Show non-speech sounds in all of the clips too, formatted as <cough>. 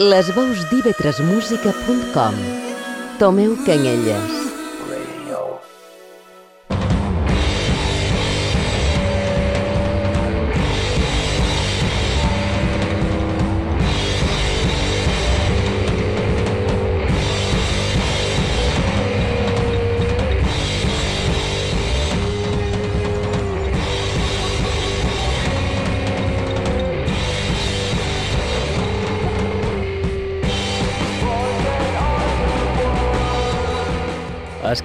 Les veus d'ivetresmusica.com Tomeu Canyelles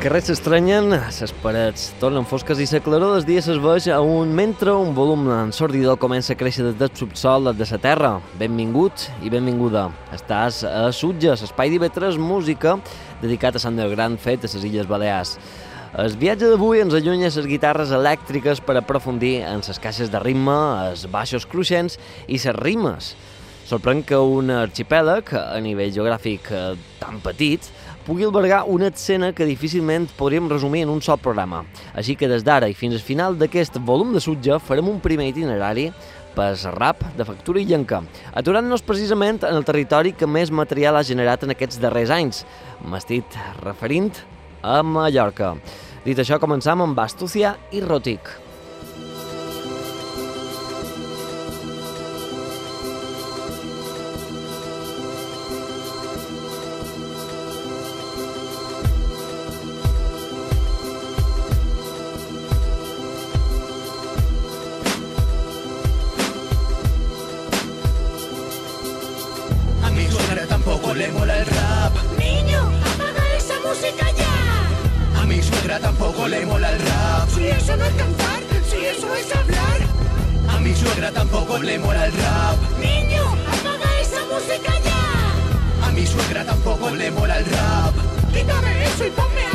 carrers s'estrenyen, les parets tornen fosques i la claror dels dies es veix a un mentre un volum ensordidor comença a créixer des del subsol de la terra. Benvingut i benvinguda. Estàs a Sutja, l'espai d'IV3 Música, dedicat a Sant Gran fet a les Illes Balears. El viatge d'avui ens allunya les guitarres elèctriques per aprofundir en les caixes de ritme, els baixos cruixents i les rimes. Sorprèn que un arxipèlag, a nivell geogràfic eh, tan petit, pugui albergar una escena que difícilment podríem resumir en un sol programa. Així que des d'ara i fins al final d'aquest volum de sutja farem un primer itinerari per rap de factura i llenca, aturant-nos precisament en el territori que més material ha generat en aquests darrers anys. M'estic referint a Mallorca. Dit això, començam amb Astúcia i Rotic. tampoco le mola el rap. Si eso no es cantar, si eso es hablar. A mi suegra tampoco le mola el rap. Niño, apaga esa música ya. A mi suegra tampoco le mola el rap. Quítame eso y ponme a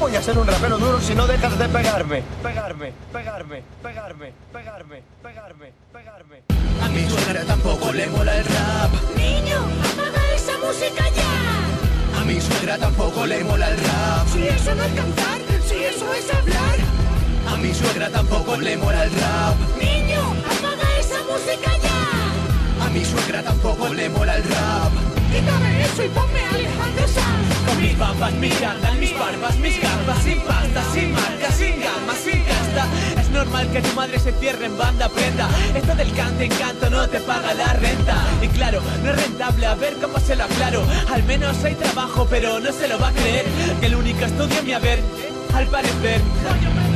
voy a ser un rapero duro si no dejas de pegarme? Pegarme, pegarme, pegarme, pegarme, pegarme, pegarme. A mi suegra tampoco le mola el rap. Niño, apaga esa música ya. A mi suegra tampoco le mola el rap. Si eso no es cantar, si eso es hablar. A mi suegra tampoco le mola el rap. Niño, apaga esa música ya. A mi suegra tampoco le mola el rap. Quítame eso y ponme Alejandro Sanz. Con mis bambas, mis andan, mis barbas, mis gambas, sin pasta, sin marca, sin gama, sin casta. Es normal que tu madre se cierre en banda prenda. Esto del cante en canto no te paga la renta. Y claro, no es rentable, a ver cómo se lo aclaro. Al menos hay trabajo, pero no se lo va a creer. Que el único estudio mi haber, al parecer.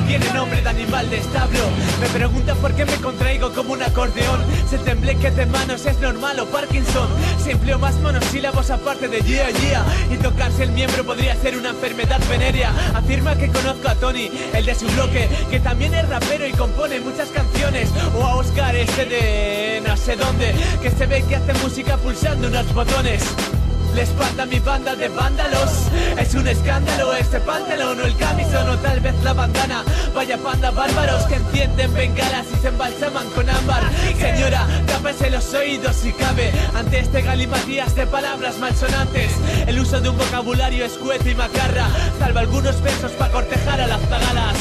Tiene nombre de animal de establo. Me pregunta por qué me contraigo como un acordeón. Se tembleque de manos es normal o Parkinson Si empleo más monosílabos aparte de yeah yeah Y tocarse el miembro podría ser una enfermedad venérea. Afirma que conozco a Tony, el de su bloque Que también es rapero y compone muchas canciones. O a Oscar ese de no sé dónde Que se ve que hace música pulsando unos botones le espanta mi banda de vándalos. Es un escándalo este pantalón o el camisón o tal vez la bandana. Vaya panda bárbaros que encienden bengalas y se embalsaman con ámbar. Señora, tápese los oídos si cabe. Ante este galimatías de palabras malsonantes El uso de un vocabulario escueto y macarra. Salva algunos besos para cortejar a las zagalas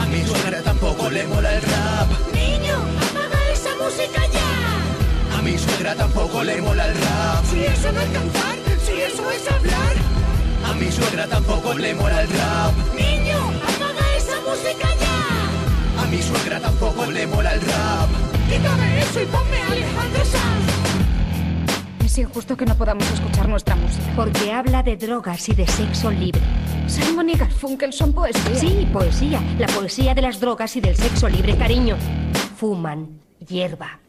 A mi suegra tampoco le mola el rap. Niño, apaga esa música ya. A mi suegra tampoco le mola el rap. Si eso no es cantar si eso es hablar. A mi suegra tampoco le mola el rap. Niño, apaga esa música ya. A mi suegra tampoco le mola el rap. Quítame eso y ponme Alejandro Sanz. Es injusto que no podamos escuchar nuestra música. Porque habla de drogas y de sexo libre. Simon y Garfunkel son poesía. Sí, poesía. La poesía de las drogas y del sexo libre, cariño. Fuman hierba.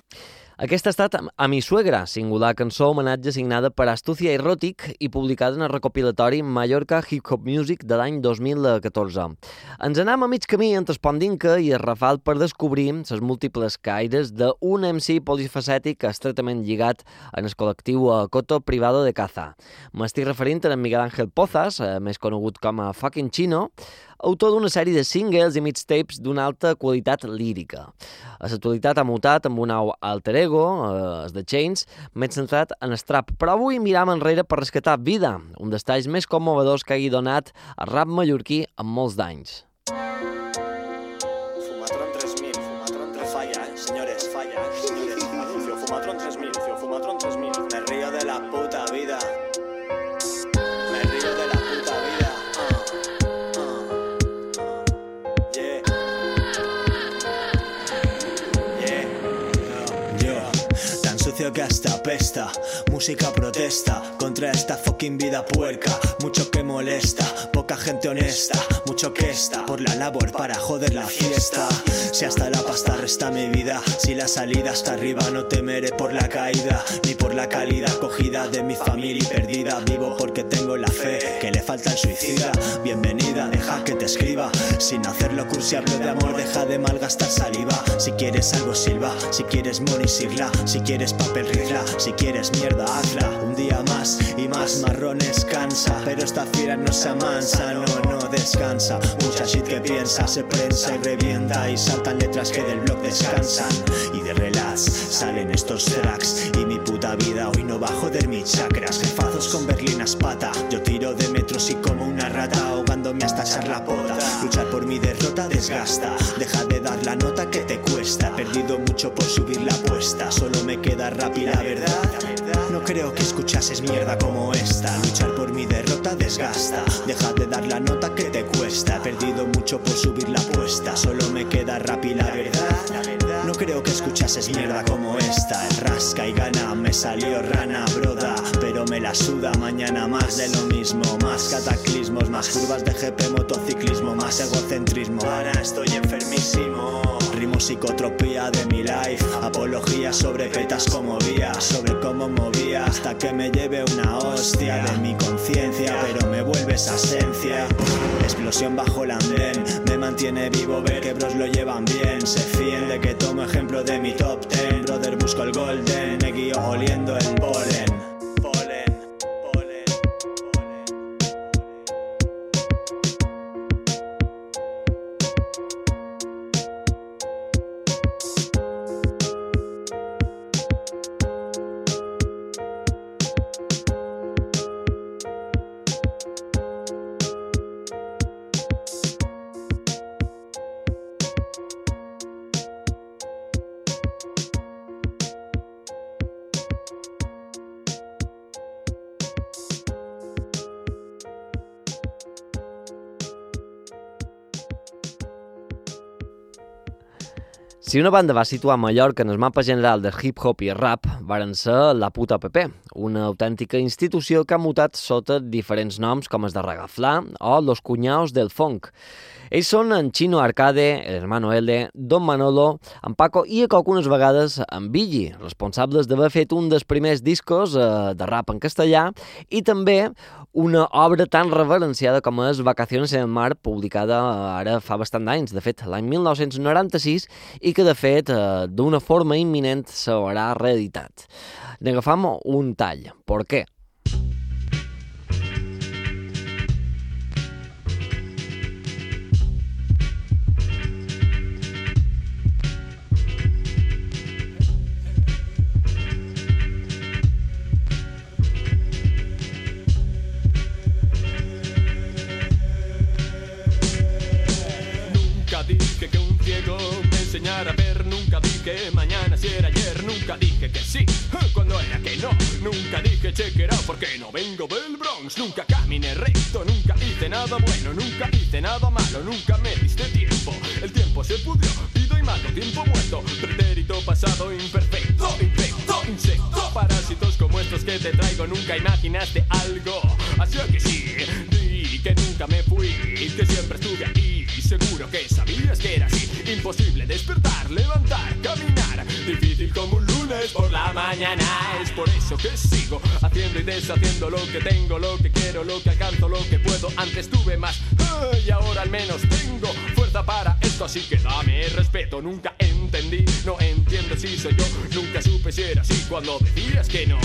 Aquesta ha estat A mi suegra, singular cançó homenatge signada per Astucia Erotic i publicada en el recopilatori Mallorca Hip Hop Music de l'any 2014. Ens anem a mig camí entre Espondinca i el Rafal per descobrir les múltiples caires d'un MC polifacètic estretament lligat en el col·lectiu Coto Privado de Caza. M'estic referint a Miguel Ángel Pozas, eh, més conegut com a Fucking Chino, autor d'una sèrie de singles i mixtapes d'una alta qualitat lírica. A l'actualitat ha mutat amb un nou alter ego, eh, The Chains, més centrat en el trap, però avui miram enrere per rescatar Vida, un dels talls més commovedors que hagi donat a rap mallorquí en molts d'anys. Tan sucio que hasta pesta. Música protesta contra esta fucking vida puerca. Mucho que molesta, poca gente honesta. Mucho que está por la labor para joder la fiesta. Si hasta la pasta resta mi vida, si la salida está arriba, no temeré por la caída, ni por la calidad cogida de mi familia perdida. Vivo porque tengo la fe que le falta el suicida. Bienvenida, deja que te escriba. Sin hacerlo cursi, hablo de amor, deja de malgastar saliva. Si quieres algo, silba. Si quieres money, sigla. Si quieres papel, rizla. Si quieres mierda, hazla. Un día más y más marrones cansa. Pero esta fiera no se amansa, no, no descansa. Mucha shit que piensa, se prensa y revienta. Y saltan letras que del blog descansan. Y de relax salen estos tracks. Y mi puta vida hoy no va a joder mis chakras. Jefazos con berlinas pata. Yo tiro de metros y como una rata, ahogándome hasta echar la pota. Luchar por mi derrota desgasta. Deja de dar la nota que te cuesta. He perdido mucho por subir la apuesta. Solo me queda rap la verdad. No creo que escuchases mierda como esta. Luchar por mi derrota desgasta. Deja de dar la nota que te cuesta. He perdido mucho por subir la apuesta. Solo me queda rap y la verdad. No creo que escuchases mierda como esta. Rasca y gana, me salió rana, broda. Pero me la suda mañana más de lo mismo. Más cataclismos, más curvas de GP, motociclismo, más egocentrismo. Ahora estoy enfermísimo. Rimo psicotropía de mi life. Apología sobre petas como vía. Sobre cómo movía hasta que me lleve una hostia de mi conciencia. Pero me vuelve esa esencia. Explosión bajo el andén. Me mantiene vivo ver que bros lo llevan bien. Se fíen de que tomo ejemplo de mi top ten. Brother, busco el golden. Me guío oliendo el polen. Si una banda va situar Mallorca en el mapa general del hip-hop i rap, varen ser la puta PP, una autèntica institució que ha mutat sota diferents noms com els de Regaflà o Los Cunyaos del Funk. Ells són en Chino Arcade, el hermano L, Don Manolo, en Paco i algunes vegades en Billy, responsables d'haver fet un dels primers discos eh, de rap en castellà i també una obra tan reverenciada com és Vacaciones en el mar, publicada eh, ara fa bastant d'anys, de fet l'any 1996, i que de fet eh, d'una forma imminent s'haurà reeditat. N'agafam un tall. Per què? Nunca caminé recto, nunca hice nada bueno, nunca hice nada malo, nunca me diste tiempo, el tiempo se pudrió, pido y mato, tiempo muerto, pretérito pasado imperfecto, infecto, insecto, parásitos como estos que te traigo nunca imaginaste algo. Así que sí, di que nunca me fui, que siempre estuve ahí. Seguro que sabías que era así. Imposible despertar, levantar, caminar. Difícil como un lunes por la mañana. Es por eso que sigo haciendo y deshaciendo lo que tengo, lo que quiero, lo que alcanzo, lo que puedo. Antes tuve más y ahora al menos tengo fuerza para esto. Así que dame respeto. Nunca entendí, no entiendo si soy yo. Nunca supe si era así cuando decías que no.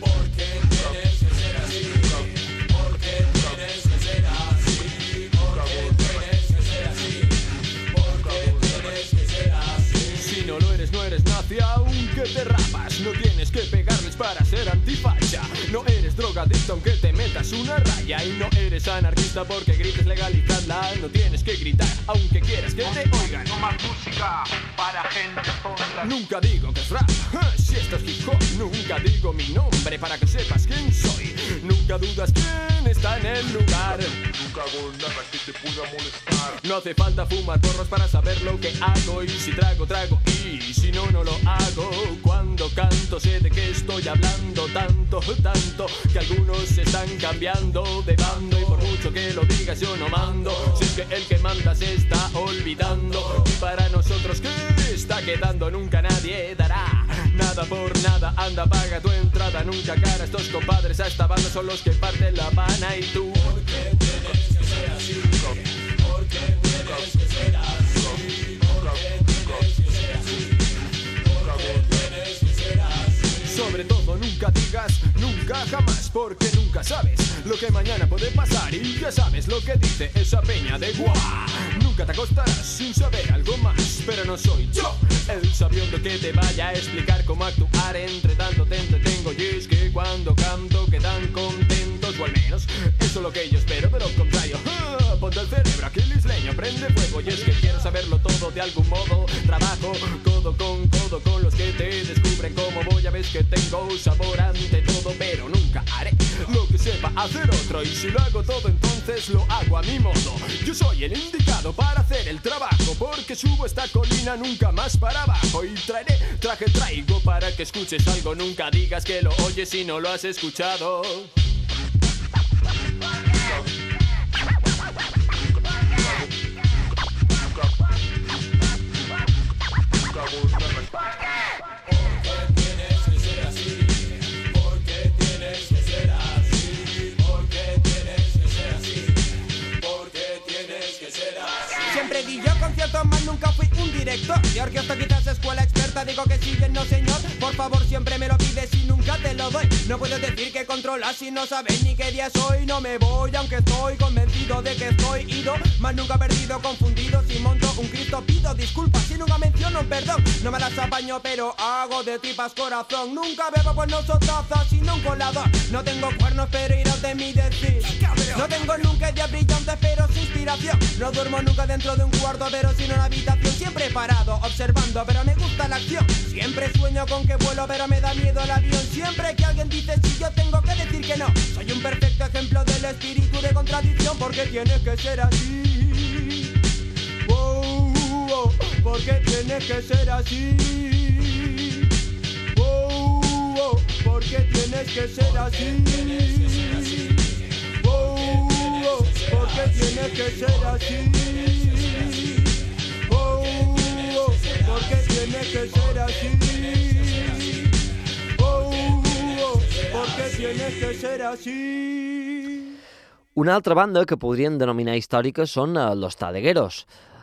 Porque tienes que ser así. Porque tienes que ser así. Porque tienes que ser así. Porque tienes que ser así. Si no lo eres, no eres nazi, aunque te rapas. No tienes que pegarles para ser antifacha. No eres drogadicto aunque te metas una raya. Y no eres anarquista porque grites legalizarla. No tienes que gritar aunque quieras que te oigan. No más música para gente tonta. Nunca digo que es rap, ah, si esto es hip hop. Nunca digo mi nombre para que sepas quién soy. Nunca dudas quién está en el lugar. Nunca hago nada que te pueda molestar. No hace falta fumar porros para saber lo que hago. Y si trago, trago. Y si no, no lo hago. Cuando canto, sé de qué estoy hablando. Tanto, tanto, que algunos se están cambiando de bando. Y por mucho que lo digas, yo no mando. Si es que el que manda se está olvidando. Y para nosotros, ¿qué está quedando? Nunca nadie dará Anda, paga tu entrada. Nunca cara estos compadres a esta banda son los que parten la pana. Y tú, Sobre todo nunca digas nunca jamás porque nunca sabes lo que mañana puede pasar y ya sabes lo que dice esa peña de guá. Nunca te acostarás sin saber algo más, pero no soy yo el sabiondo que te vaya a explicar cómo actuar. Entre tanto te entretengo y es que cuando canto quedan contentos o al menos eso es lo que yo espero, de lo contrario. ¡ah! Ponte el cerebro aquí isleño, prende fuego y es que quiero saberlo todo de algún modo. Trabajo codo con codo con los que te descubren cómo voy a ver que tengo sabor ante todo, pero nunca haré lo que sepa hacer otro. Y si lo hago todo, entonces lo hago a mi modo. Yo soy el indicado para hacer el trabajo, porque subo esta colina nunca más para abajo. Y traeré, traje, traigo para que escuches algo. Nunca digas que lo oyes si no lo has escuchado. Director. De orquesta, quizás escuela experta, digo que sí, bien no señor. Por favor, siempre me lo pides y No puedes decir que controlas si no sabes ni qué día soy. No me voy, aunque estoy convencido de que estoy ido. Más nunca perdido, confundido Si monto un Cristo pido disculpas. Si nunca menciono perdón. No me las apaño, pero hago de tripas corazón. Nunca bebo no soy taza, sino un colador No tengo cuernos, pero iros de mi decir. No tengo nunca ideas brillantes, pero sin inspiración. No duermo nunca dentro de un cuarto, pero sin una habitación. Siempre parado, observando, pero me gusta la acción. Siempre sueño con que vuelo, pero me da miedo el avión Siempre que alguien dice si yo tengo que decir que no. Soy un perfecto ejemplo del espíritu de contradicción Porque tiene que ser así. Wow, wow, porque tiene que ser así. Wow, wow, porque tienes que ser así. Wow, wow, porque tienes que ser así. Oh, oh, porque tiene que ser así. Porque tiene que ser así. Una altra banda que podrien denominar històrica són eh, Los Tadegueros.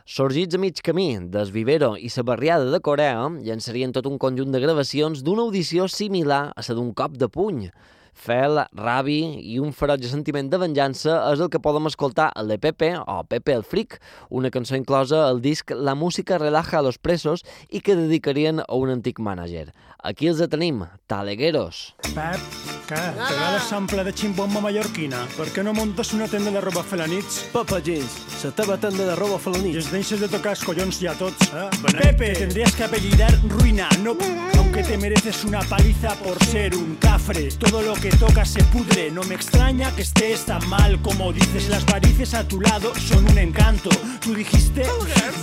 Sorgits a mig camí del Vivero i la barriada de Corea, llançarien tot un conjunt de gravacions d'una audició similar a la d'un cop de puny. Fel, rabi i un ferotge sentiment de venjança és el que podem escoltar a l'EPP, o Pepe el Fric, una cançó inclosa al disc La música relaja a los presos i que dedicarien a un antic mànager. Aquí els tenim, Talegueros. Pep, què? T'agrada sample de ximbomba mallorquina? Per què no montes una tenda de roba felanits? Papa Jeans, la teva tenda de roba I felanits. els deixes de tocar els collons ja tots, eh? Pepe, te tendrías que apellidar Ruina, no... Aunque te mereces una paliza por ser un café azafre. Todo lo que toca se pudre. No me extraña que estés tan mal como dices. Las varices a tu lado son un encanto. Tú dijiste,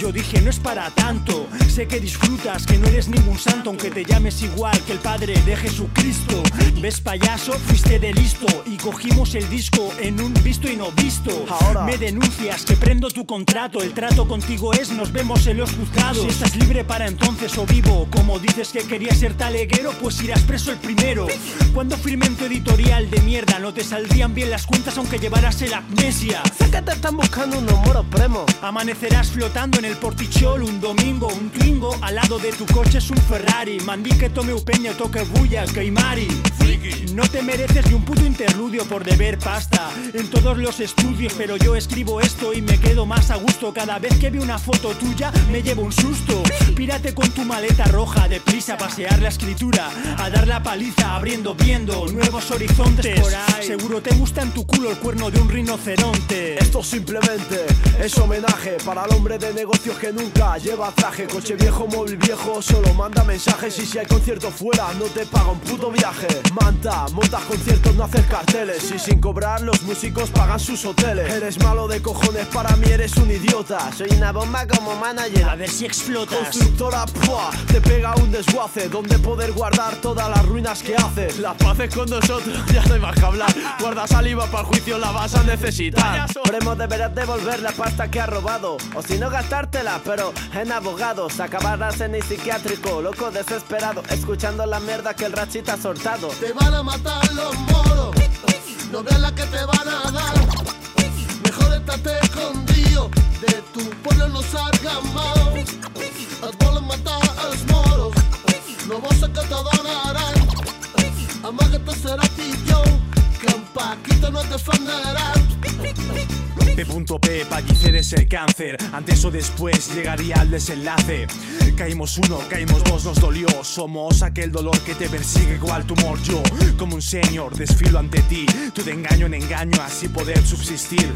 yo dije, no es para tanto. Sé que disfrutas, que no eres ningún santo, aunque te llames igual que el Padre de Jesucristo. ¿Ves, payaso? Fuiste de listo y cogimos el disco en un visto y no visto. Ahora. Me denuncias que prendo tu contrato. El trato contigo es nos vemos en los juzgados. Si estás libre para entonces o vivo, como dices que querías ser taleguero, pues irás preso el primero. Cuando firmé en tu editorial de mierda, no te saldrían bien las cuentas aunque llevaras el amnesia. Sé que te están buscando unos moros premos. Amanecerás flotando en el portichol un domingo, un twingo, al lado de tu coche es un Ferrari. Mandí que tome upeña, toque bulla, que No te mereces ni un puto interludio por deber pasta en todos los estudios, pero yo escribo esto y me quedo más a gusto. Cada vez que veo una foto tuya me llevo un susto. Pírate con tu maleta roja, deprisa a pasear la escritura, a dar la paliza, abriendo, viendo nuevos horizontes por ahí. Seguro te gusta en tu culo el cuerno de un rinoceronte. Esto simplemente es homenaje para el hombre de negocios que nunca lleva traje. Coche viejo, móvil viejo, solo manda mensajes. Y si hay concierto fuera, no te paga un puto viaje. Montas conciertos, no haces carteles. Y sin cobrar, los músicos pagan sus hoteles. Eres malo de cojones, para mí eres un idiota. Soy una bomba como manager. A ver si explotas. Constructora, ¡pua! te pega un desguace. Donde poder guardar todas las ruinas que haces. La paz es con nosotros, <laughs> ya no hay más que hablar. Guarda saliva para el juicio, la vas a necesitar. Premo deberás devolver la pasta que has robado. O si no, gastártela, pero en abogados. Acabarás en el psiquiátrico, loco desesperado. Escuchando la mierda que el rachita ha soltado. Te van a matar los moros, no veas la que te van a dar. Mejor estate escondido, de tu pueblo no salgas más. Et volen matar els moros, no vols que te donarán. Amaga't a serà pitjor, que en Paquito no defenderan. P.P. Pallicer es el cáncer. Antes o después llegaría al desenlace. Caímos uno, caímos dos, nos dolió. Somos aquel dolor que te persigue cual tumor. Yo, como un señor, desfilo ante ti. Tú de engaño en engaño, así poder subsistir.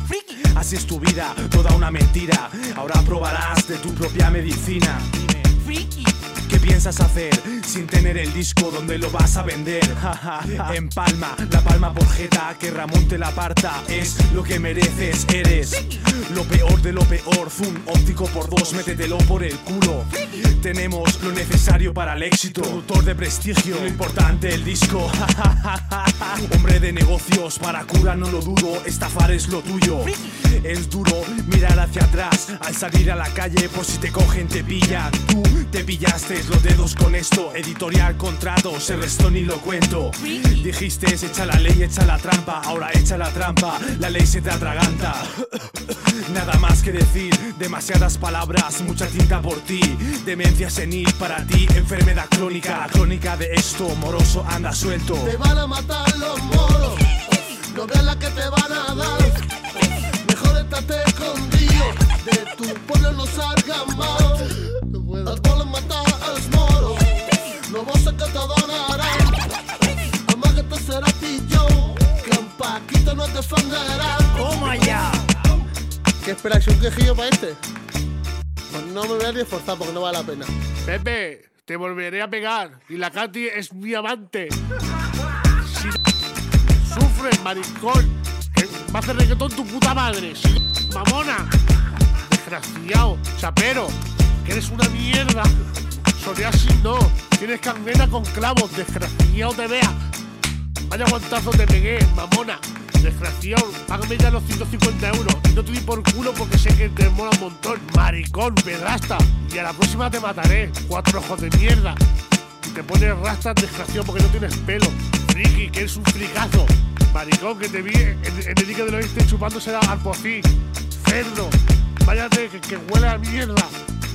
Así es tu vida, toda una mentira. Ahora probarás de tu propia medicina. ¿Qué piensas hacer sin tener el disco donde lo vas a vender? <laughs> en palma, la palma por jeta, que Ramón te la aparta. Es lo que mereces, eres lo peor de lo peor. Zoom óptico por dos, métetelo por el culo. Tenemos lo necesario para el éxito. Productor de prestigio, lo importante el disco. <laughs> Hombre de negocios, para cura no lo dudo, estafar es lo tuyo. Es duro mirar hacia atrás al salir a la calle por si te cogen, te pillan. Tú te pillaste los dedos con esto. Editorial, contrato, se restó ni lo cuento. Dijiste, echa la ley, echa la trampa. Ahora echa la trampa, la ley se te atraganta. <laughs> Nada más que decir, demasiadas palabras, mucha tinta por ti. Demencia senil para ti, enfermedad crónica. Crónica de esto, moroso, anda suelto. Te van a matar los moros, no veas la que te van a dar. Mejor estate escondido, de tu pueblo no salgas más. Et volen matar els moros, no vols que te donaran. Amaga't a serà pitjor, que en Paquito no et defenderan. ¡Toma ya! ¿Qué esperáis? ¿Un quejillo para este? Pues no me voy a esforzar porque no vale la pena. Pepe, te volveré a pegar. Y la Katy es mi amante. Si sufres, maricón, va a hacer reggaetón tu puta madre. Si mamona, desgraciado, chapero, que eres una mierda. Psoriasis no, tienes cangena con clavos, desgraciado te vea. Vaya guantazo te pegué, mamona. Desgraciado, págame ya los 150 euros. No te di por culo porque sé que te mola un montón. Maricón, pedrasta. Y a la próxima te mataré. Cuatro ojos de mierda. Te pones rastas, desgraciado, porque no tienes pelo. Friki, que eres un fricazo. Maricón, que te vi en, en el dique del oeste chupándose al pocín. Cerdo. Váyate, que, que huele a mierda.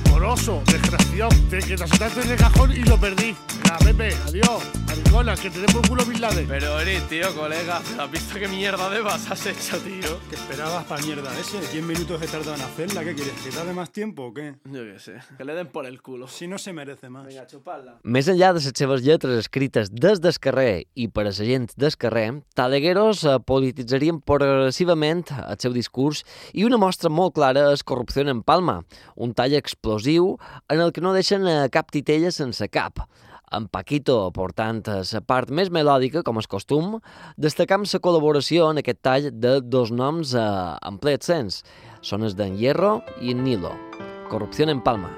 Moroso, desgraciado. Te, que te asentaste en el cajón y lo perdí. Venga, Pepe, adiós. Maricona, que te dé por culo Bin Laden. Pero Eri, tío, colega, ¿has visto qué mierda de vas has hecho, tío? ¿Qué esperabas para mierda ese? ¿10 minutos que tardan en hacerla? ¿Qué quieres? ¿Que tarde más tiempo o qué? Yo qué sé, que le den por el culo. Si no se merece más. Venga, chuparla. Més enllà de les seves lletres escrites des del carrer i per a la gent del carrer, Talegueros eh, polititzarien progressivament el seu discurs i una mostra molt clara és Corrupció en Palma, un tall explosiu en el que no deixen eh, cap titella sense cap. En Paquito portant la part més melòdica, com és costum, destacam la col·laboració en aquest tall de dos noms eh, en ple sens. Són els d'en Hierro i en Nilo. Corrupció en Palma.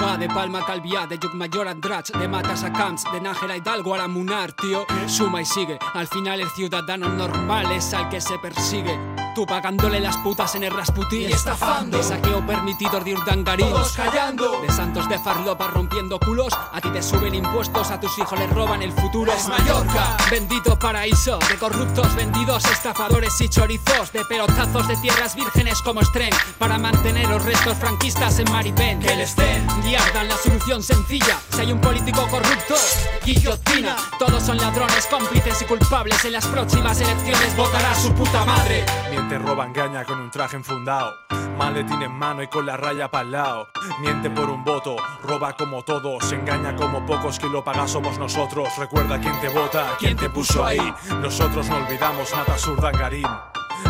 De Palma Calviá, de Llucmayor a Andratx, de Matas a Camps, de Nájera Hidalgo a la Munar, tío. Suma y sigue. Al final el ciudadano normal es al que se persigue. Tú pagándole las putas en el Rasputín. Y estafando. De saqueo permitido de Urdangarín. Todos callando. De santos de farlopa rompiendo culos. A ti te suben impuestos, a tus hijos les roban el futuro. Es Mallorca. Bendito paraíso. De corruptos, vendidos, estafadores y chorizos. De pelotazos de tierras vírgenes como estren. Para mantener los restos franquistas en Maripén. Que les den. Yardan la solución sencilla. Si hay un político corrupto, guillotina. Todos son ladrones, cómplices y culpables. En las próximas elecciones votará su puta madre. Miente, roba, engaña con un traje enfundado. Maletín en mano y con la raya pa'l lado. Miente por un voto, roba como todos. Engaña como pocos, que lo paga somos nosotros. Recuerda quién te vota, quién te puso ahí. Nosotros no olvidamos nada surdangarín.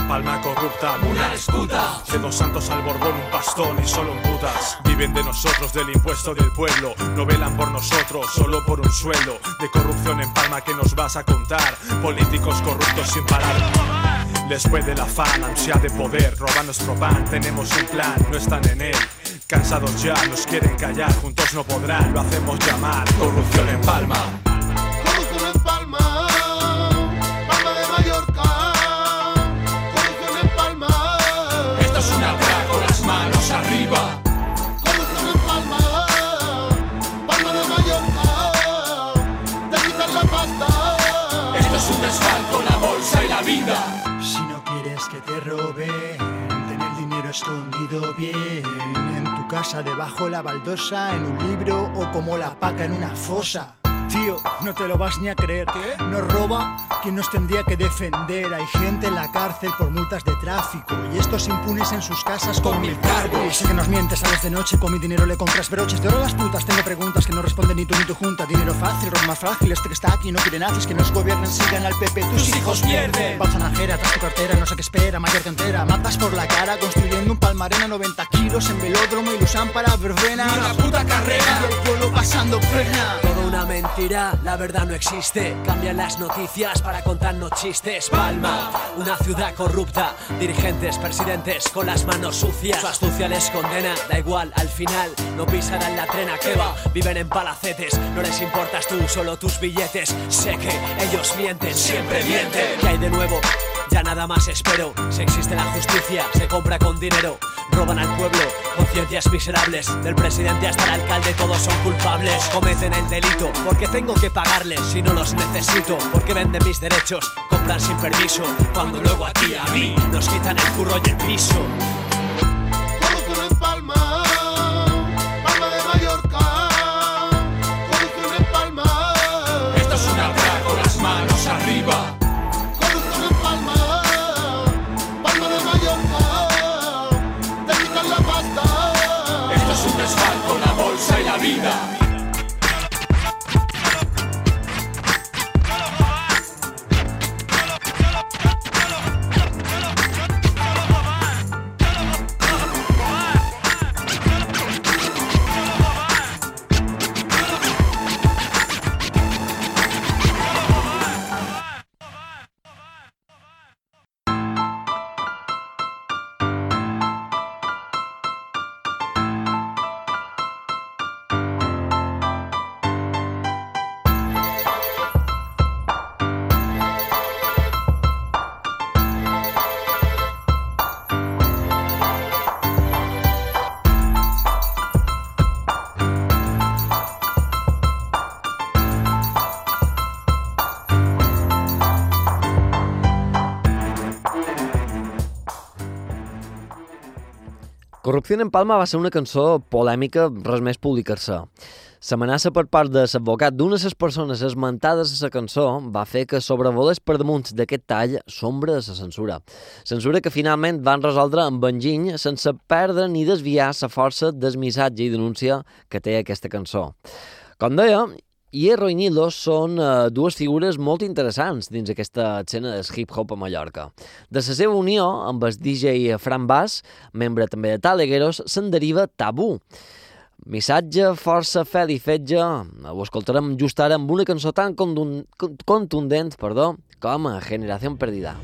Palma corrupta, una esputa. De dos santos al borbón, un pastón y solo en putas. Viven de nosotros, del impuesto del pueblo. No velan por nosotros, solo por un sueldo. De corrupción en Palma que nos vas a contar. Políticos corruptos sin parar. Les puede la fama, ansia de poder, roban nuestro pan, tenemos un plan, no están en él. Cansados ya, nos quieren callar, juntos no podrán, lo hacemos llamar corrupción en Palma. Te roben, ten el dinero escondido bien. En tu casa, debajo la baldosa, en un libro o como la paca en una fosa. Tío, no te lo vas ni a creer. Nos roba quien nos tendría que defender. Hay gente en la cárcel por multas de tráfico. Y estos impunes en sus casas con mil cargos. Y sé que nos mientes, sales de noche, con mi dinero le compras broches. De oro las putas, tengo preguntas que no responden ni tú ni tu junta. Dinero fácil, rol más frágil. Este que está aquí no quiere nazis, que nos gobiernen, sigan al PP. Tus, Tus hijos pierden. Bolsa najera, tras tu cartera, no sé qué espera. Mallorca entera, matas por la cara, construyendo un palmarena 90 kilos en velódromo y lo usan para verbena. Una puta carrera. Y el pueblo pasando pena. Todo una mentira, la verdad no existe. Cambian las noticias para contarnos chistes. Palma, una ciudad corrupta. Dirigentes, presidentes con las manos sucias. Su astucia les condena, da igual, al final no pisarán la trena que va. Viven en palacetes, no les importas tú, solo tus billetes. Sé que ellos mienten, siempre mienten. ¿Qué hay de nuevo? Ya nada más espero. Si existe la justicia, se compra con dinero. Roban al pueblo, conciencias miserables. Del presidente hasta el alcalde, todos son culpables. Cometen el delito porque tengo que pagarles si no los necesito. Porque venden mis derechos, compran sin permiso. Cuando luego a ti, a mí, nos quitan el curro y el piso. Corrupció en Palma va ser una cançó polèmica, res més publicar-se. L'amenaça per part de l'advocat d'una de les persones esmentades a la cançó va fer que sobrevolés per damunt d'aquest tall sombra de la censura. Censura que finalment van resoldre amb enginy sense perdre ni desviar la força del missatge i denúncia que té aquesta cançó. Com deia, Hierro i Nilo són eh, dues figures molt interessants dins aquesta escena del hip-hop a Mallorca. De la seva unió amb el DJ Fran Bass, membre també de Talegueros, se'n deriva Tabú. Missatge, força, fel i fetge. Ho escoltarem just ara amb una cançó tan contundent perdó, com a Generació Perdida.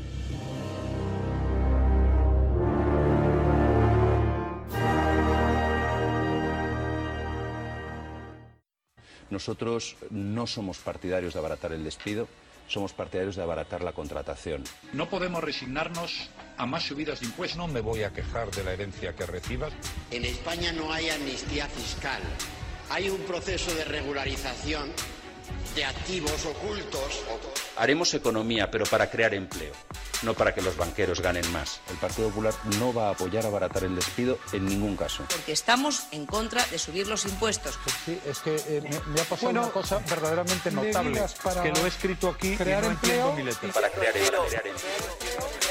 Nosotros no somos partidarios de abaratar el despido, somos partidarios de abaratar la contratación. No podemos resignarnos a más subidas de impuestos. No me voy a quejar de la herencia que recibas. En España no hay amnistía fiscal. Hay un proceso de regularización de activos ocultos. Haremos economía, pero para crear empleo, no para que los banqueros ganen más. El Partido Popular no va a apoyar abaratar el despido en ningún caso. Porque estamos en contra de subir los impuestos. Pues sí, es que eh, me, me, ha pasado bueno, una cosa verdaderamente notable, que lo he escrito aquí crear y no empleo, entiendo mi letra. Para crear, para crear empleo.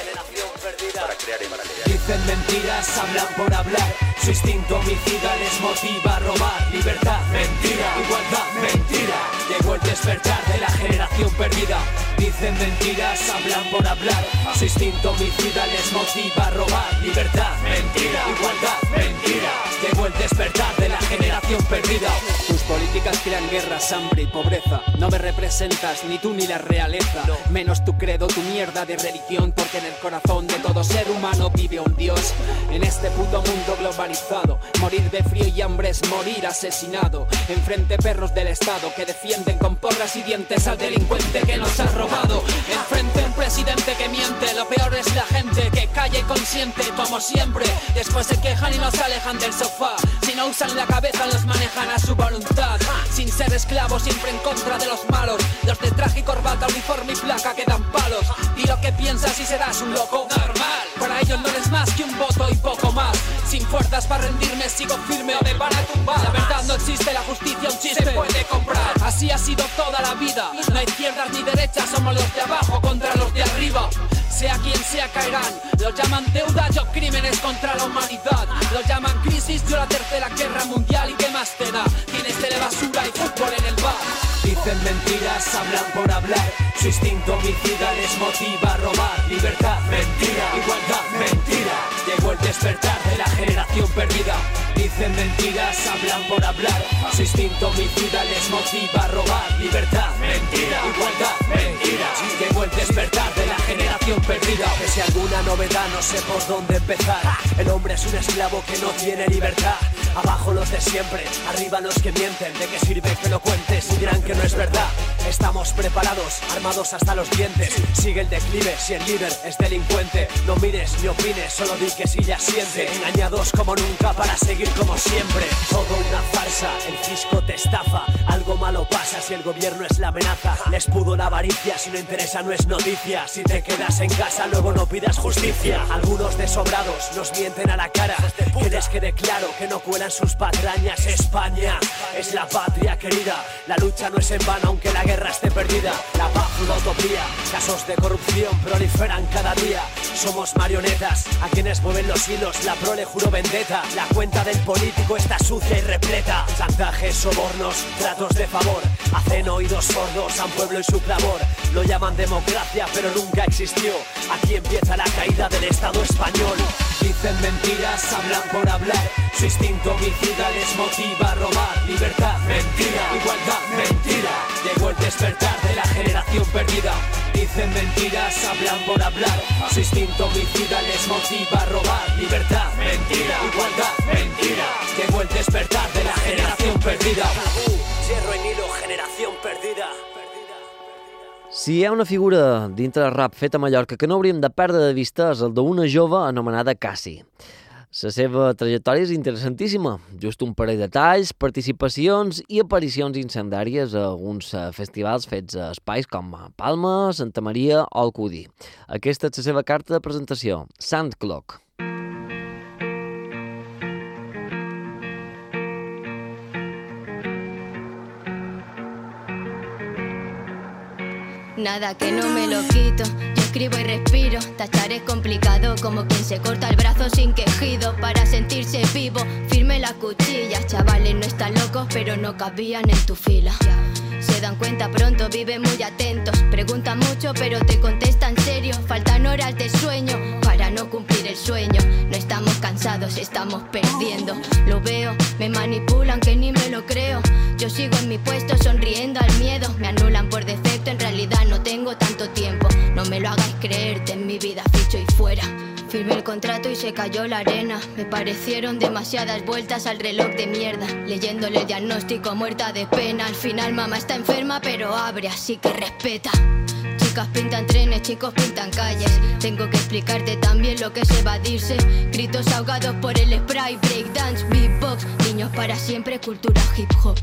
Para crear empleo. Dicen mentiras, hablan por hablar. Su instinto homicida les motiva a robar. Libertad, mentira, igualdad, mentira. Llegó el despertar de la generación perdida. Dicen mentiras, hablan por hablar. Su instinto homicida les motiva a robar. Libertad, mentira, igualdad, mentira. Llegó el despertar de la generación perdida. Tus políticas crean guerras, hambre y pobreza. No me representas ni tú ni la realeza. Menos tu credo, tu mierda de religión. Porque en el corazón de todo ser humano vive un Dios. En este puto mundo globalizado, morir de frío y hambre es morir asesinado. Enfrente perros del Estado que defienden con porras y dientes al delincuente que nos ha robado. Enfrente un presidente que miente, lo peor es la gente que calla y consiente, como siempre. Después se quejan y nos alejan del sofá. Si no usan la cabeza, los manejan a su voluntad. Sin ser esclavos, siempre en contra de los malos. Los de traje y corbata, uniforme y placa que dan palos. Y lo que piensas y serás un loco Para ellos no eres más que un voto y poco más. Sin fuerzas para rendirme, sigo firme o me van a tumbar. La verdad no existe, la justicia un chiste se puede comprar. Así ha sido toda la vida. No hay izquierdas ni derechas, somos los de abajo contra los de arriba. Sea quien sea caerán. Los llaman deuda, yo crímenes contra la humanidad. Los llaman crisis, yo la tercera guerra mundial. ¿Y qué más te da? Tienes telebasura y fútbol en el bar. Dicen mentiras, hablan por hablar. Su instinto homicida les motiva a robar. Libertad, mentira, igualdad, mentira. Llegó el despertar de la generación perdida. Dicen mentiras, hablan por hablar. Su instinto homicida les motiva a robar. Libertad, mentira, igualdad, mentira. Llegó el despertar de generación perdida. Que si alguna novedad no sé por dónde empezar. El hombre es un esclavo que no tiene libertad. Abajo los de siempre, arriba los que mienten. ¿De qué sirve que lo cuentes y dirán que no es verdad? Estamos preparados, armados hasta los dientes. Sigue el declive si el líder es delincuente. No mires ni opines, solo di que si ya siente. Engañados como nunca para seguir como siempre. Todo una farsa, el fisco te estafa. Algo malo pasa si el gobierno es la amenaza. Les pudo la avaricia, si no interesa no es noticia. Quedas en casa, luego no pidas justicia. Algunos desobrados nos mienten a la cara. Que les quede claro que no cuelan sus patrañas. España es la patria querida. La lucha no es en vano, aunque la guerra esté perdida. La paz, una utopía. Casos de corrupción proliferan cada día. Somos marionetas a quienes mueven los hilos. La prole juro vendetta. La cuenta del político está sucia y repleta. Chantajes, sobornos, tratos de favor. Hacen oídos sordos a un pueblo y su clamor. Lo llaman democracia, pero nunca existió. Aquí empieza la caída del Estado español. Dicen mentiras, hablan por hablar. Su instinto homicida les motiva a robar. Libertad, mentira, igualdad, mentira. Llegó el despertar de la generación perdida. Dicen mentiras, hablan por hablar. Su instinto homicida les motiva a robar. Libertad, mentira, igualdad, mentira. Llegó el despertar de la generación perdida. Si hi ha una figura dintre del rap fet a Mallorca que no hauríem de perdre de vista és el d'una jove anomenada Cassi. La seva trajectòria és interessantíssima. Just un parell de talls, participacions i aparicions incendàries a alguns eh, festivals fets a espais com Palma, Santa Maria o Alcudí. Aquesta és la seva carta de presentació, Sant Nada que no me lo quito, yo escribo y respiro. Tachar es complicado, como quien se corta el brazo sin quejido. Para sentirse vivo, firme las cuchillas. Chavales no están locos, pero no cabían en tu fila. Se dan cuenta pronto, viven muy atentos. Preguntan mucho, pero te contestan serio. Faltan horas de sueño para no cumplir el sueño. No estamos cansados, estamos perdiendo. Lo veo, me manipulan que ni me lo creo. Yo sigo en mi puesto sonriendo al miedo. Me anulan por defecto, en realidad no tengo tanto tiempo. No me lo hagáis creerte en mi vida, ficho y fuera. Firmé el contrato y se cayó la arena. Me parecieron demasiadas vueltas al reloj de mierda. Leyéndole el diagnóstico, muerta de pena. Al final, mamá está enferma, pero abre, así que respeta. Chicas pintan trenes, chicos pintan calles. Tengo que explicarte también lo que es evadirse. Gritos ahogados por el spray, breakdance, beatbox. Niños para siempre, cultura hip hop.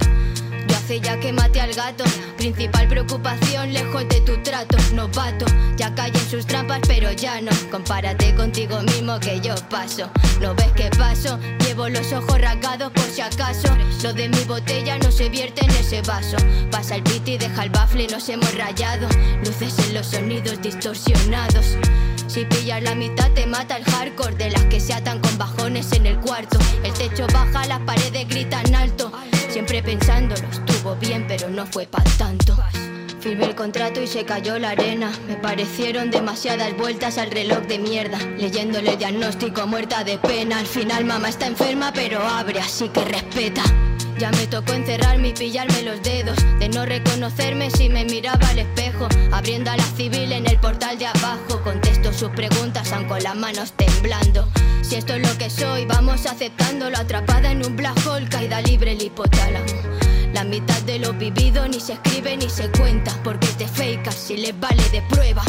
Ya que maté al gato. Principal preocupación, lejos de tu trato. Novato, ya caí en sus trampas, pero ya no. Compárate contigo mismo que yo paso. ¿No ves qué paso? Llevo los ojos rasgados por si acaso. Lo de mi botella no se vierte en ese vaso. Pasa el beat y deja el bafle, nos hemos rayado. Luces en los sonidos distorsionados. Si pillas la mitad te mata el hardcore de las que se atan con bajones en el cuarto. El techo baja, las paredes gritan alto. Siempre pensando, lo bien, pero no fue para tanto. Firmé el contrato y se cayó la arena. Me parecieron demasiadas vueltas al reloj de mierda. Leyéndole diagnóstico, muerta de pena. Al final, mamá está enferma, pero abre, así que respeta. Ya me tocó encerrarme y pillarme los dedos De no reconocerme si me miraba al espejo Abriendo a la civil en el portal de abajo Contesto sus preguntas aun con las manos temblando Si esto es lo que soy, vamos aceptándolo Atrapada en un black hole, caída libre el hipotálamo la mitad de lo vivido ni se escribe ni se cuenta Porque te fake si les vale de prueba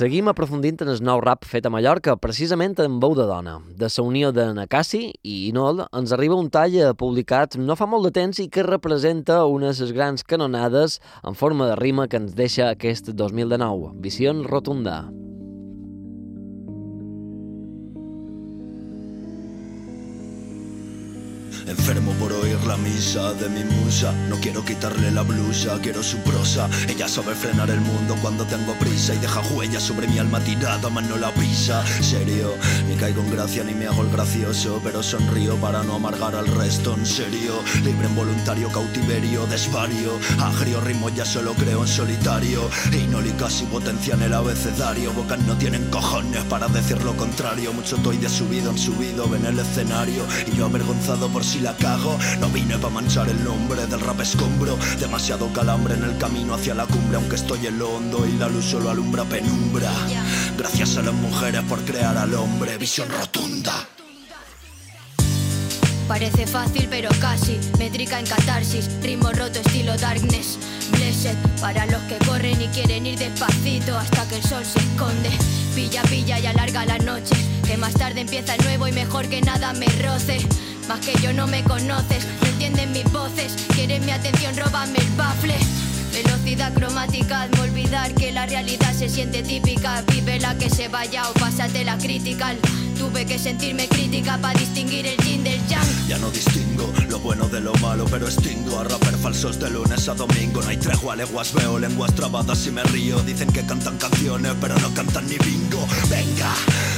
Seguim aprofundint en el nou rap fet a Mallorca, precisament en veu de dona. De la unió de Nakasi i Inol ens arriba un tall publicat no fa molt de temps i que representa una de les grans canonades en forma de rima que ens deixa aquest 2019, Visió Rotunda. Enfermo por oír la misa de mi musa. No quiero quitarle la blusa, quiero su prosa. Ella sabe frenar el mundo cuando tengo prisa Y deja huella sobre mi alma tirada, mas no la pisa. Serio, ni caigo en gracia ni me hago el gracioso Pero sonrío para no amargar al resto, en serio. Libre en voluntario, cautiverio, desvario Agrio ritmo ya solo creo en solitario. Y no li casi potencian el abecedario. Bocas no tienen cojones para decir lo contrario. Mucho toy de subido en subido, ven el escenario. Y yo avergonzado por si la cago. No vine pa' manchar el nombre del rap escombro. Demasiado calambre en el camino hacia la cumbre. Aunque estoy en lo hondo y la luz solo alumbra penumbra. Gracias a las mujeres por crear al hombre. Visión rotunda. Parece fácil pero casi. Métrica en catarsis. Ritmo roto estilo darkness. Blessed. Para los que corren y quieren ir despacito Hasta que el sol se esconde. Pilla, pilla y alarga la noche. Que más tarde empieza el nuevo y mejor que nada me roce Más que yo no me conoces No entienden mis voces Quieren mi atención, róbame el bafle Velocidad cromática, hazme olvidar que la realidad se siente típica. Vive la que se vaya o pásate la critical. Tuve que sentirme crítica para distinguir el yin del yang. Ya no distingo lo bueno de lo malo, pero extingo a rapper falsos de lunes a domingo. No hay tregua, leguas veo, lenguas trabadas y me río. Dicen que cantan canciones, pero no cantan ni bingo. Venga,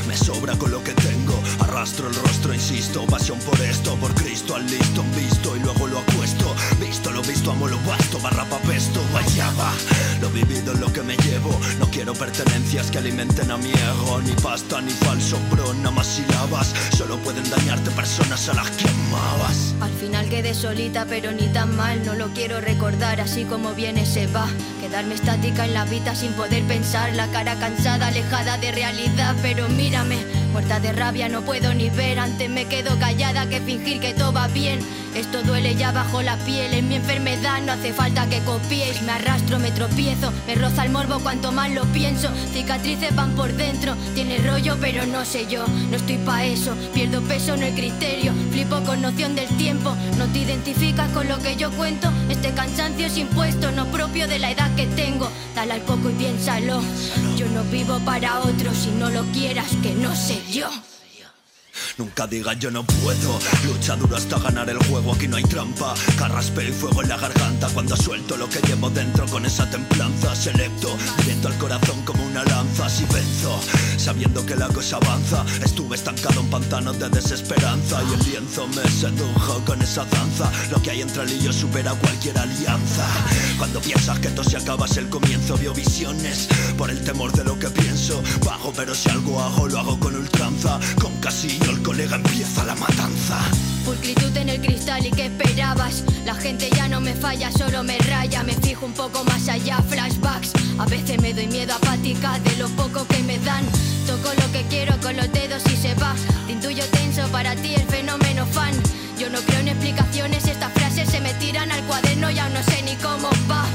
me sobra con lo que tengo. Arrastro el rostro, insisto. Pasión por esto, por Cristo, al listo, visto y luego lo acuesto. Visto lo visto, amo lo vasto, barra papesto, guayaba. Lo vivido es lo que me llevo. No quiero pertenencias que alimenten a mi ego. Ni pasta ni falso, bro, nada más sílabas. Solo pueden dañarte personas a las que amabas. Al final quedé solita, pero ni tan mal. No lo quiero recordar, así como viene se va. Quedarme estática en la vida sin poder pensar. La cara cansada, alejada de realidad. Pero mírame, muerta de rabia, no puedo ni ver. Antes me quedo callada que fingir que todo va bien. Esto duele ya bajo la piel, es mi enfermedad, no hace falta que copiéis. Me arrastro, me tropiezo, me roza el morbo cuanto más lo pienso. Cicatrices van por dentro, tiene rollo, pero no sé yo. No estoy pa' eso, pierdo peso en el criterio. Flipo con noción del tiempo, no te identificas con lo que yo cuento. Este cansancio es impuesto, no propio de la edad que tengo. Dale al coco y piénsalo. Yo no vivo para otros, si no lo quieras, que no sé yo. Nunca diga yo no puedo. Lucha duro hasta ganar el juego, aquí no hay trampa. Carraspeo y fuego en la garganta cuando suelto lo que llevo dentro con esa templanza. Selecto, directo al corazón como una lanza. Si venzo, sabiendo que la cosa avanza. Estuve estancado en pantanos de desesperanza y el lienzo me sedujo con esa danza. Lo que hay entre él y supera cualquier alianza. Cuando piensas que esto se acaba es el comienzo, vio visiones por el temor de lo que pienso. Bajo, pero si algo hago, lo hago con ultranza. Con Casillo, el colega empieza la matanza. Pulcritud en el cristal y qué esperabas. La gente ya no me falla, solo me raya. Me fijo un poco más allá, flashbacks. A veces me doy miedo apática de lo poco que me dan. Toco lo que quiero con los dedos y se va. Te intuyo tenso para ti el fenómeno fan. Yo no creo en explicaciones, estas frases se me tiran al cuaderno y aún no sé ni cómo va.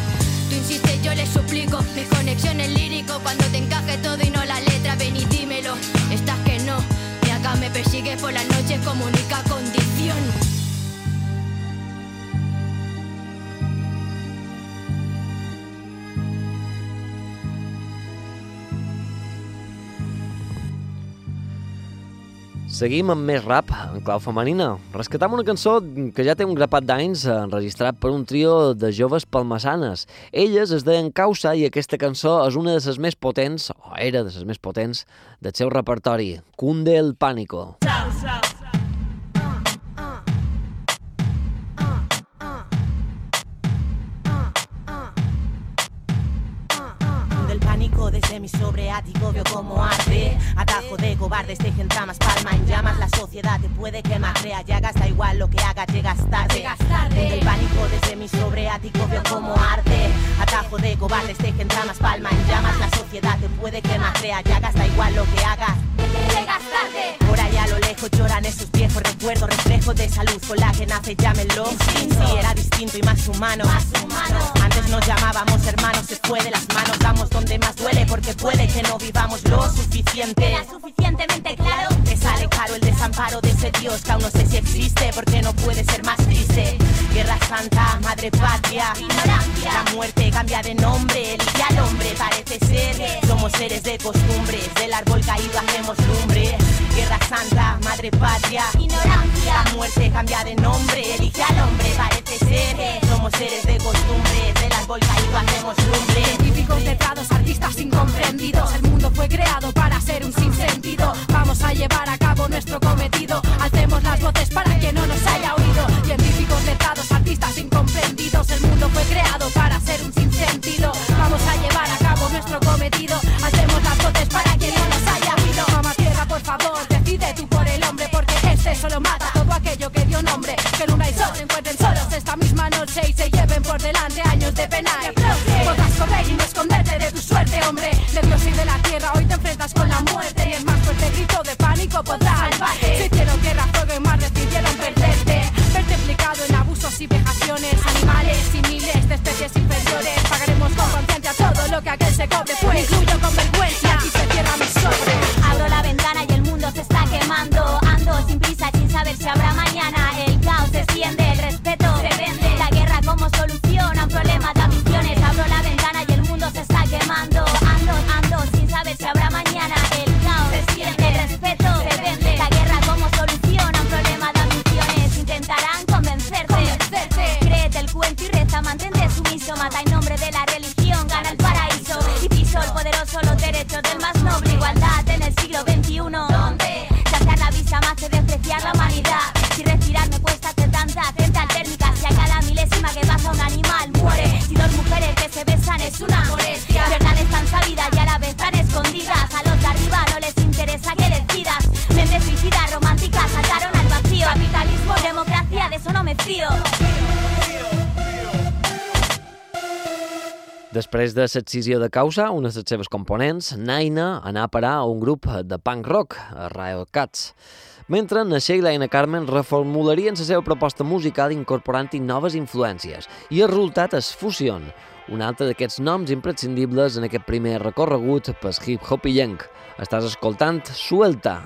Tú insistes, yo le suplico. Mi conexión es lírico cuando te encaje todo me por las noches como única Seguim amb més rap en clau femenina. Rescatam una cançó que ja té un grapat d'anys enregistrat per un trio de joves palmassanes. Elles es deien Causa i aquesta cançó és una de les més potents, o era de les més potents, del seu repertori. Cunde el Pánico. Causa. Desde mi sobreático veo como arde. Atajo de cobardes tejen tramas, palma en llamas. La sociedad te puede quemar, crea llagas Da igual lo que hagas, llegas tarde. Del pánico desde mi sobreático veo como arde. Atajo de cobardes tejen tramas, palma en llamas. La sociedad te puede quemar, crea llagas Da igual lo que hagas, llegas tarde. Por allá a lo lejos lloran esos viejos recuerdos Reflejos de salud con la que nace, llámenlo. Sí, era distinto y más humano. Antes nos llamábamos hermanos, se fue de las manos. Damos donde más duele porque puede que no vivamos lo suficiente. Era suficientemente claro. Te sale caro el desamparo de ese Dios que aún no sé si existe porque no puede ser más triste. Guerra Santa, Madre Patria, ignorancia. La muerte cambia de nombre, elige al hombre, parece ser. Somos seres de costumbres, del árbol caído hacemos lumbre. Guerra Santa, Madre Patria, ignorancia. La muerte cambia de nombre, elige al hombre, parece ser. Somos seres de costumbres, del árbol caído hacemos lumbre. Letrados, artistas incomprendidos. El mundo fue creado para ser un sinsentido. Vamos a llevar a cabo nuestro cometido. Alcemos las voces para que no nos haya oído. Científicos letrados, artistas incomprendidos. El mundo fue creado para ser un sinsentido. Vamos a llevar a cabo nuestro cometido. Alcemos las voces para que no nos haya oído. Mamá tierra, por favor, decide tú por el hombre. Porque este solo mata todo aquello que dio nombre. Que luna y sol encuentren solos esta misma noche y se lleven por delante años de pena. Y no esconderte de tu suerte, hombre. De Dios y de la tierra hoy te enfrentas con la muerte. Y el más fuerte grito de pánico podrá salvarte. Després de l'excisió de causa, una de les seves components, Naina, anà a parar a un grup de punk rock, a Riot Cats. Mentre na Sheila i na Carmen reformularien la seva proposta musical incorporant-hi noves influències. I el resultat és Fusion, un altre d'aquests noms imprescindibles en aquest primer recorregut pel hip-hop illenc. Estàs escoltant Suelta.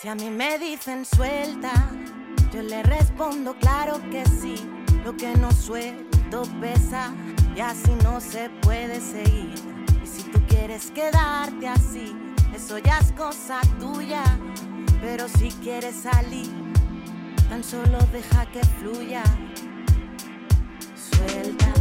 Si a mí me dicen suelta, yo le respondo claro que sí. Lo que no suelto pesa y así no se puede seguir. Y si tú quieres quedarte así, eso ya es cosa tuya. Pero si quieres salir, tan solo deja que fluya. Suelta,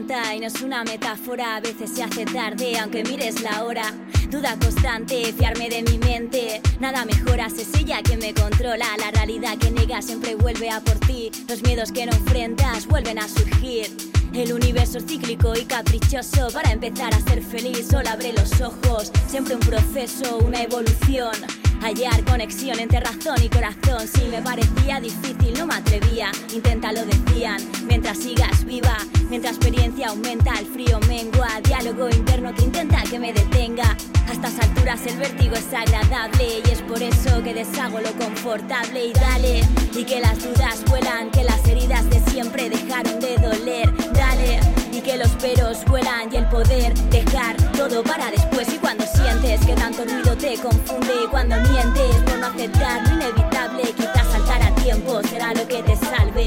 y no es una metáfora, a veces se hace tarde aunque mires la hora. Duda constante, fiarme de mi mente. Nada mejora, es ella quien me controla. La realidad que niegas siempre vuelve a por ti. Los miedos que no enfrentas vuelven a surgir. El universo cíclico y caprichoso. Para empezar a ser feliz, solo abre los ojos. Siempre un proceso, una evolución. Hallar conexión entre razón y corazón. Si me parecía difícil, no me atrevía. Inténtalo, decían. Mientras sigas viva, mientras experiencia aumenta, el frío mengua. Diálogo interno que intenta que me detenga. A estas alturas el vértigo es agradable y es por eso que deshago lo confortable y dale. Y que las dudas vuelan, que las heridas de siempre dejaron de doler. Dale. Y que los peros vuelan y el poder dejar todo para después. Y cuando sientes que tanto ruido te confunde, cuando mientes por no aceptar lo inevitable, quizás saltar a tiempo será lo que te salve.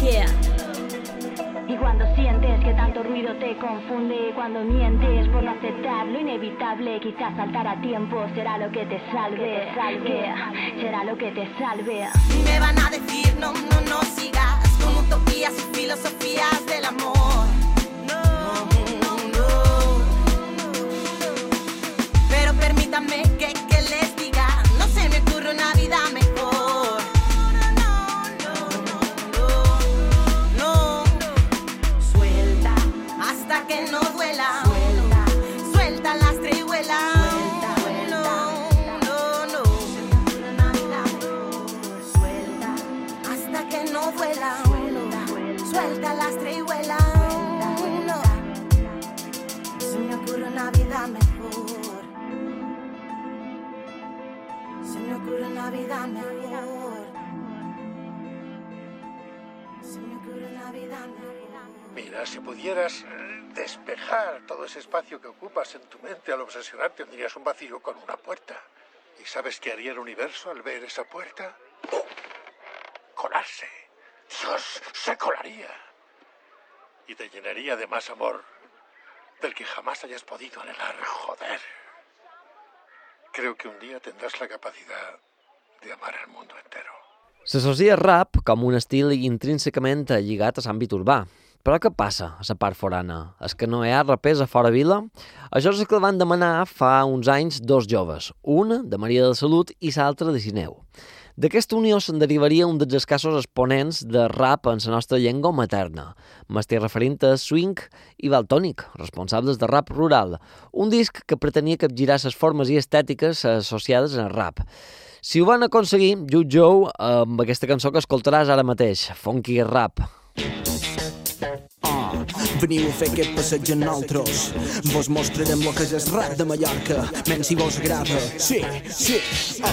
Yeah. Y cuando sientes que tanto ruido te confunde, cuando mientes por no aceptar lo inevitable, quizás saltar a tiempo será lo que te salve. Yeah, será lo que te salve. Y me van a decir, no, no, no sigas eh, despejar todo ese espacio que ocupas en tu mente al obsesionar, tendrías un vacío con una puerta. ¿Y sabes qué haría el universo al ver esa puerta? ¡Pum! Colarse. Dios, se colaría. Y te llenaría de más amor del que jamás hayas podido anhelar. Joder. Creo que un día tendrás la capacidad de amar al mundo entero. S'associa rap com un estil intrínsecament lligat a l'àmbit urbà. Però què passa a la part forana? És que no hi ha rapers a fora vila? Això és el que van demanar fa uns anys dos joves, un de Maria de Salut i l'altre de Sineu. D'aquesta unió se'n derivaria un dels escassos exponents de rap en la nostra llengua materna. M'estic referint a Swing i Valtònic, responsables de rap rural, un disc que pretenia capgirar les formes i estètiques associades al rap. Si ho van aconseguir, Joe, amb aquesta cançó que escoltaràs ara mateix, Funky Rap. Veniu a fer aquest passeig amb nosaltres. Vos mostrarem lo que és el rap de Mallorca, menys si vos agrada. Sí, sí.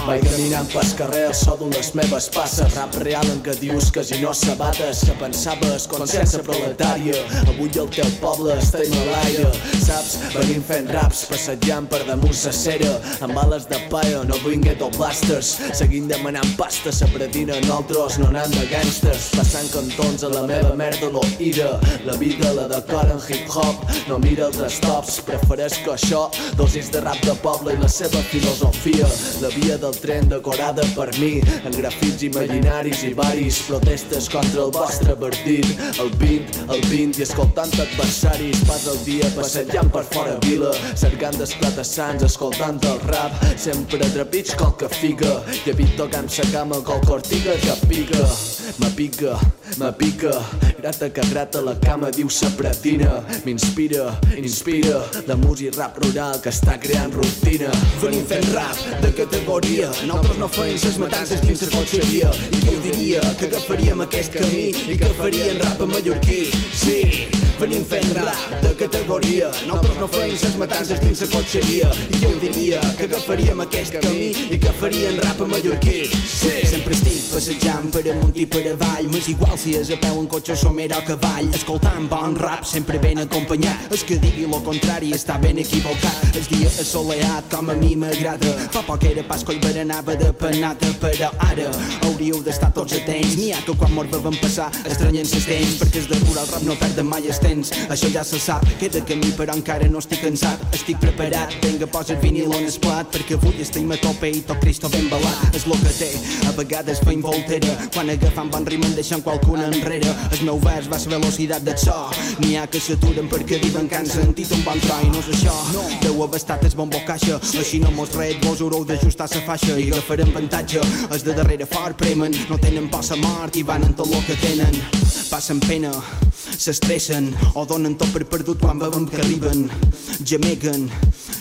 Vaig caminant pels carrers, so les meves passes. Rap real en què dius que si no sabates, que pensaves consciència proletària. Avui el teu poble està en l'aire. Saps, venim fent raps, passejant per damunt sa cera, amb bales de paia, no vull ghetto blasters. Seguint demanant pasta, sa predina nosaltres, no anant de gangsters. Passant cantons a la meva merda, lo ira. La vida la decora en hip-hop, no mira els stops, prefereix que això, dosis de rap de poble i la seva filosofia. La via del tren decorada per mi, en grafits imaginaris i varis, protestes contra el vostre partit. El 20, el 20 i escoltant adversaris, pas el dia passejant per fora vila, cercant desplatassants, escoltant el rap, sempre trepig col que figa, i evit tocant sa cama col cortiga que pica. Me pica, me pica, grata que grata la cama, diu sa pretina M'inspira, inspira. La música rap rural que està creant rutina. Venim fent rap de categoria. Nosaltres no feim ses matances dins la cotxeria I qui ho diria que agafaríem aquest camí I que faríem rap a mallorquí? Sí, venim fent rap de categoria. Nosaltres no feim ses matances dins la cotxeria I qui ho diria que agafaríem aquest camí I que faríem rap a mallorquí? Sí, sempre estic passejant per amunt i per avall. M'és igual si és a peu en cotxe o a cavall. Escoltant bon rap sempre ben acompanyat. El que digui lo contrari està ben equivocat. El dia assoleat com a mi m'agrada. Fa poc era Pasco i berenava de penata Però ara hauríeu d'estar tots atents. N'hi ha que quan mort vam passar estranyent ses temps Perquè és de rural rap no perden mai el temps Això ja se sap, queda camí però encara no estic cansat. Estic preparat, vinga el vinil on es plat Perquè avui estem a tope i tot Cristo ben balat. És lo que té, a vegades feim voltera Quan agafant bon ritme en deixant qualcuna enrere. El meu vers va la velocitat del so N'hi ha que s'aturen perquè diuen que han sentit un bon tro i no és això. Deu haver estat el bombo caixa Així no mos ret, vos haureu d'ajustar la faixa i agafarem avantatge. Els de darrere fort premen, no tenen por a mort i van en tot lo que tenen. Passen pena, s'estressen o donen tot per perdut quan veuen que arriben. Gemeguen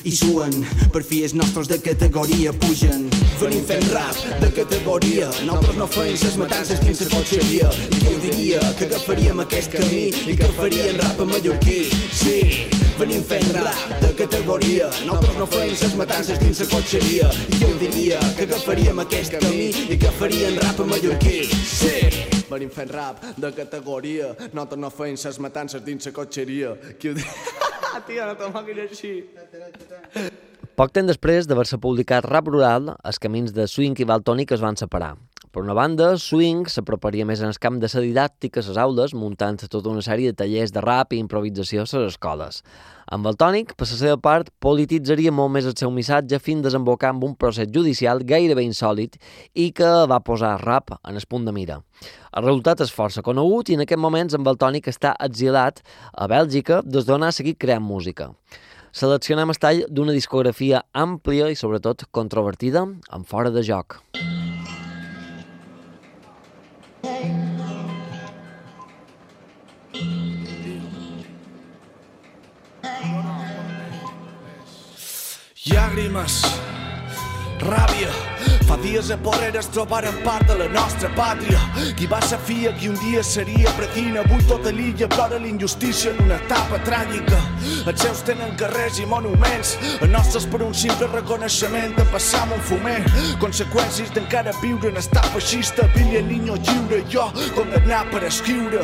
i suen. Per fi els nostres de categoria pugen. Venim fent rap de categoria. Nosaltres no feim ses matances dins la cotxeria i qui ho diria que agafaríem aquest camí i que faríem rap a mallorquí? Sí, venim fent rap de categoria. Nosaltres no feim ses matances dins la cotxeria i qui ho diria que agafaríem aquest camí i que faríem rap a mallorquí? Sí venim fent rap de categoria nosaltres no feim ses matances dins la cotxeria qui ho <laughs> Tia, no te moguis així. Poc temps després d'haver-se publicat Rap Rural, els camins de Swing i Valtònic es van separar. Per una banda, Swing s'aproparia més en el camp de la didàctica a les aules, muntant tota una sèrie de tallers de rap i improvisació a les escoles. Amb el tònic, per la seva part, polititzaria molt més el seu missatge fins desembocar amb un procés judicial gairebé insòlid i que va posar rap en el punt de mira. El resultat és força conegut i en aquest moments amb el tònic està exilat a Bèlgica des d'on ha seguit creant música. Seleccionem el tall d'una discografia àmplia i sobretot controvertida en fora de joc. Llàgrimes, ràbia, Fa dies a Porreres trobaren part de la nostra pàtria. Qui va ser fia qui un dia seria pretina. Avui tota l'illa plora l'injustícia en una etapa tràgica. Els seus tenen carrers i monuments. Els nostres per un simple reconeixement de passar amb un fumer. Conseqüències d'encara viure en estat feixista. El niño lliure, jo condemnat per escriure.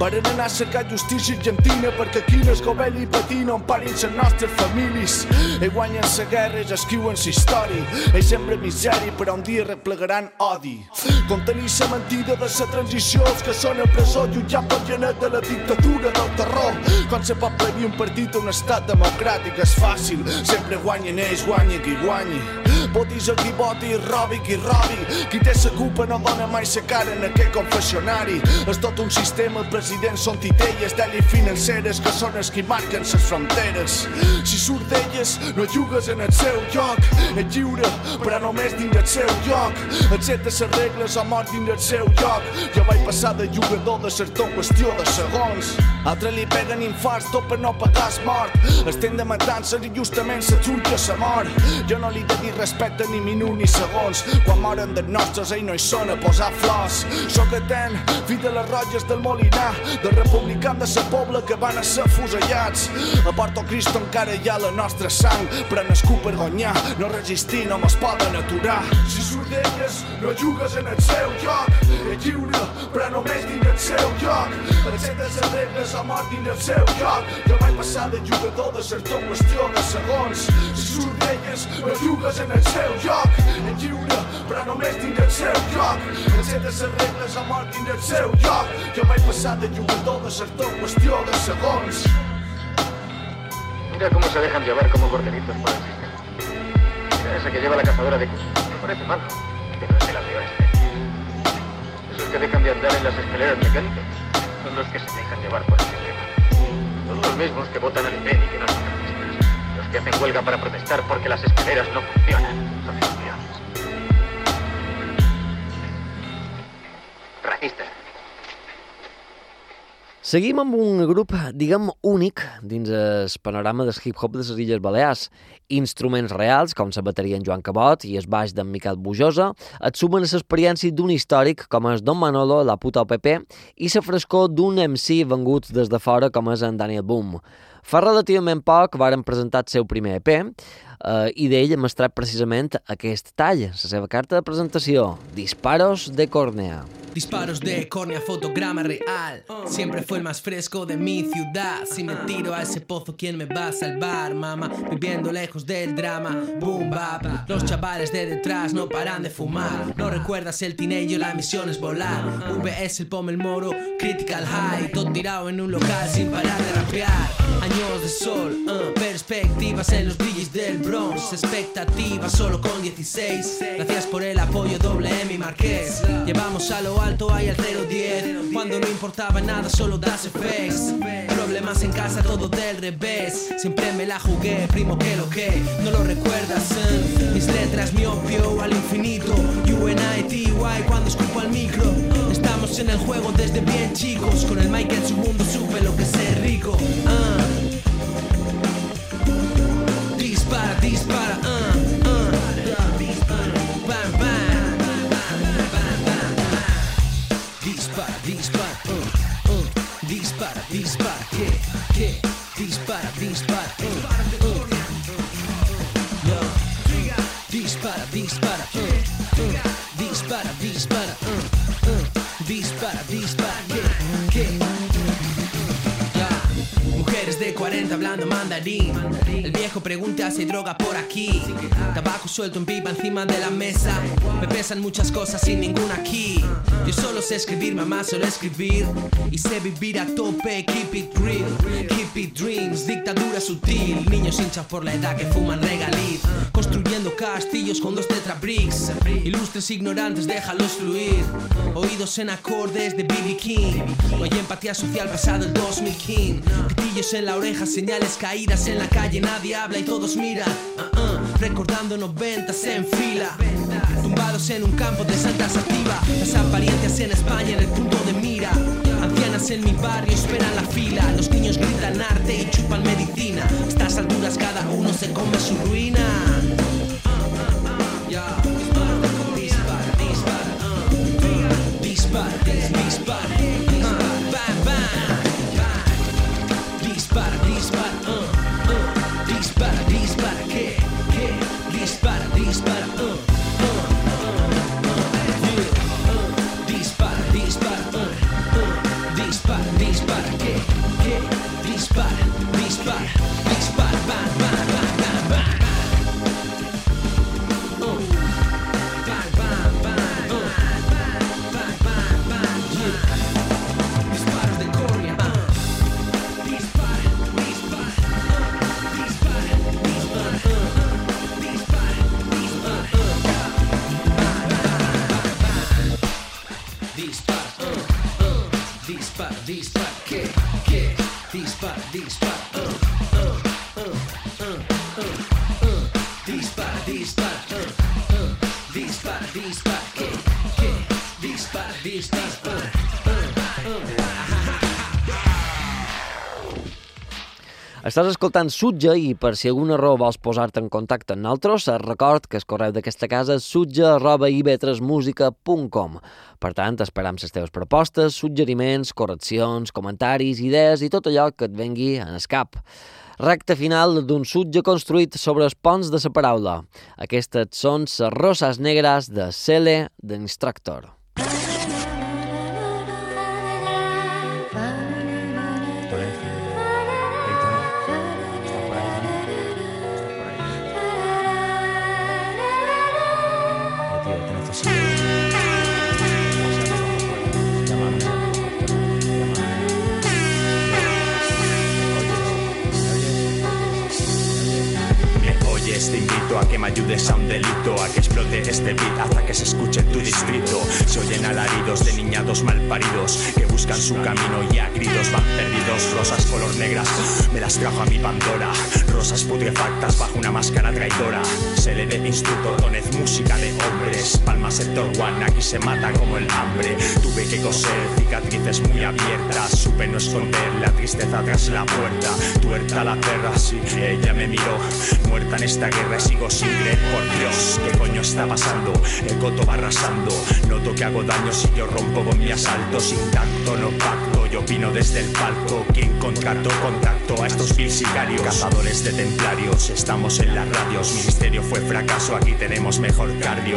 Varen anar a cercar justícia argentina perquè aquí no es govern i patina on parin les nostres famílies. Ells guanyen la guerra, ells escriuen la història. Ells sembren misèria, però un dia replegaran odi. Contenir la mentida de la transició, els que són a presó jutjat per genet de la dictadura del terror. Com se pot predir un partit a un estat democràtic és fàcil, sempre guanyen ells, guanyi qui guanyi. Votis a qui voti, robi qui robi. Qui té la culpa no dona mai la cara en aquest confessionari. És tot un sistema, president són titelles d'ells financeres que són els qui marquen les fronteres. Si surt d'elles, no jugues en el seu joc. És lliure, però només dins el seu lloc. Accepta les regles o mort dins el seu lloc. Jo vaig passar de jugador de certó en qüestió de segons. Altres li peguen infarts tot per no pagar el mort. Estem de matança i justament se jutja la mort. Jo no li he de dir respecte ni minut ni segons. Quan moren dels nostres, ells no hi són a posar flors. Soc atent, fill de les rotlles del Molinar, de republicans de sa poble que van a ser fusellats. A Porto Cristo encara hi ha la nostra sang, però nascut per guanyar, no resistir, no mos poden aturar. Si surt d'elles, no jugues en el seu joc. És lliure, però només dins el seu joc. Acceptes les regles o mort dins el seu joc. Jo vaig passar de jugador de certó en qüestió de segons. Si surt d'elles, no jugues en el seu. És lliure, però només dins el seu joc. Acceptes les regles o mort dins el seu joc. Jo vaig passar de jugador de en qüestió de segons. Mira cómo se dejan llevar como corderitos por el sistema. Mira ese que lleva la cazadora de cuchillos. Me parece malo, pero es el ateo este. Esos que dejan de andar en las escaleras mecánicas son los que se dejan llevar por el sistema. Son los mismos que votan al PEN y que no son que hacen huelga para protestar porque las escaleras no funcionan. Racistas. Seguim amb un grup, diguem, únic dins el panorama del hip-hop de les Illes Balears. Instruments reals, com la bateria en Joan Cabot i el baix d'en Miquel Bujosa, et sumen a l'experiència d'un històric com és Don Manolo, la puta OPP, i la frescor d'un MC vengut des de fora com és en Daniel Boom. Fa relativament poc varen presentar el seu primer EP eh, i d'ell hem estrat precisament aquest tall, la seva carta de presentació, Disparos de Córnea. Disparos de córnea, fotograma real. Siempre fue el más fresco de mi ciudad. Si me tiro a ese pozo, ¿quién me va a salvar, mamá? Viviendo lejos del drama, boom bap. Los chavales de detrás no paran de fumar. No recuerdas el teenager, la misión es volar. VS, el pome, el moro, critical high. Todo tirado en un local sin parar de rapear. Años de sol, uh, perspectivas en los brillos del Bronx. Expectativas solo con 16. Gracias por el apoyo, doble M y Marqués. Llevamos a lo alto hay al 010 Cuando no importaba nada solo das effects Problemas en casa todo del revés Siempre me la jugué, primo que lo que No lo recuerdas, eh? Mis letras mi opio al infinito UNITY cuando escupo al micro Estamos en el juego desde bien chicos Con el mic en su mundo supe lo que es ser rico uh. Dispara, dispara, uh, uh. Bam, bam. Dispara, dispara, uh, uh. Dispara, dispara, que, que, dispara, dispara, uh, uh. Yo. Dispara, dispara, uh, uh. Mujeres de 40 hablando mandarín. El viejo pregunta si hay droga por aquí. Tabaco suelto en pipa encima de la mesa. Me pesan muchas cosas sin ninguna aquí. Yo solo sé escribir, mamá solo escribir. Y sé vivir a tope, keep it real. Keep it dreams, dictadura sutil. Niños hinchas por la edad que fuman regaliz. Construyendo castillos con dos tetra bricks. Ilustres ignorantes, déjalos fluir. Oídos en acordes de B.B. King. No hay empatía social pasado el 2000 King. Pitillos en la oreja, señales caídas en la calle. Nadie habla y todos miran. Uh, uh, recordando noventas en fila. Tumbados en un campo de santa sativa. Las apariencias en España en el punto de mira. Ancianas en mi barrio esperan la fila. Los niños gritan arte y chupan medicina. A estas alturas cada uno se come su ruina. Ya. Dispara, dispara, uh. Estàs escoltant Sutja i per si alguna raó vols posar-te en contacte amb nosaltres, record que el correu d'aquesta casa és sutja arroba ib3musica.com. Per tant, esperam les teves propostes, suggeriments, correccions, comentaris, idees i tot allò que et vengui en el cap. Recte final d'un sutge construït sobre els ponts de la paraula. Aquestes són les roses negres de Cele d'Instructor. Me ayudes a un delito, a que explote este beat hasta que se escuche en tu distrito. Se oyen alaridos de niñados malparidos que buscan su camino y a gritos van perdidos. Rosas color negras, me las trajo a mi Pandora. Rosas putrefactas bajo una máscara traidora. Se le dé instructor, tonez música de hombres. Palma sector one, aquí se mata como el hambre. Tuve que coser cicatrices muy abiertas. Supe no esconder la tristeza tras la puerta. Tuerta la perra, sí, ella me miró. Muerta en esta guerra sigo sin creer, por Dios. ¿Qué coño está pasando? El coto va arrasando. Noto que hago daño si yo rompo con mi asalto. Sin tanto no pacto, yo opino desde el palco. Quien contrató, contacto a estos vil sicarios. Cazadores de templarios, estamos en las radios. Ministerio fue fracaso, aquí tenemos mejor cardio.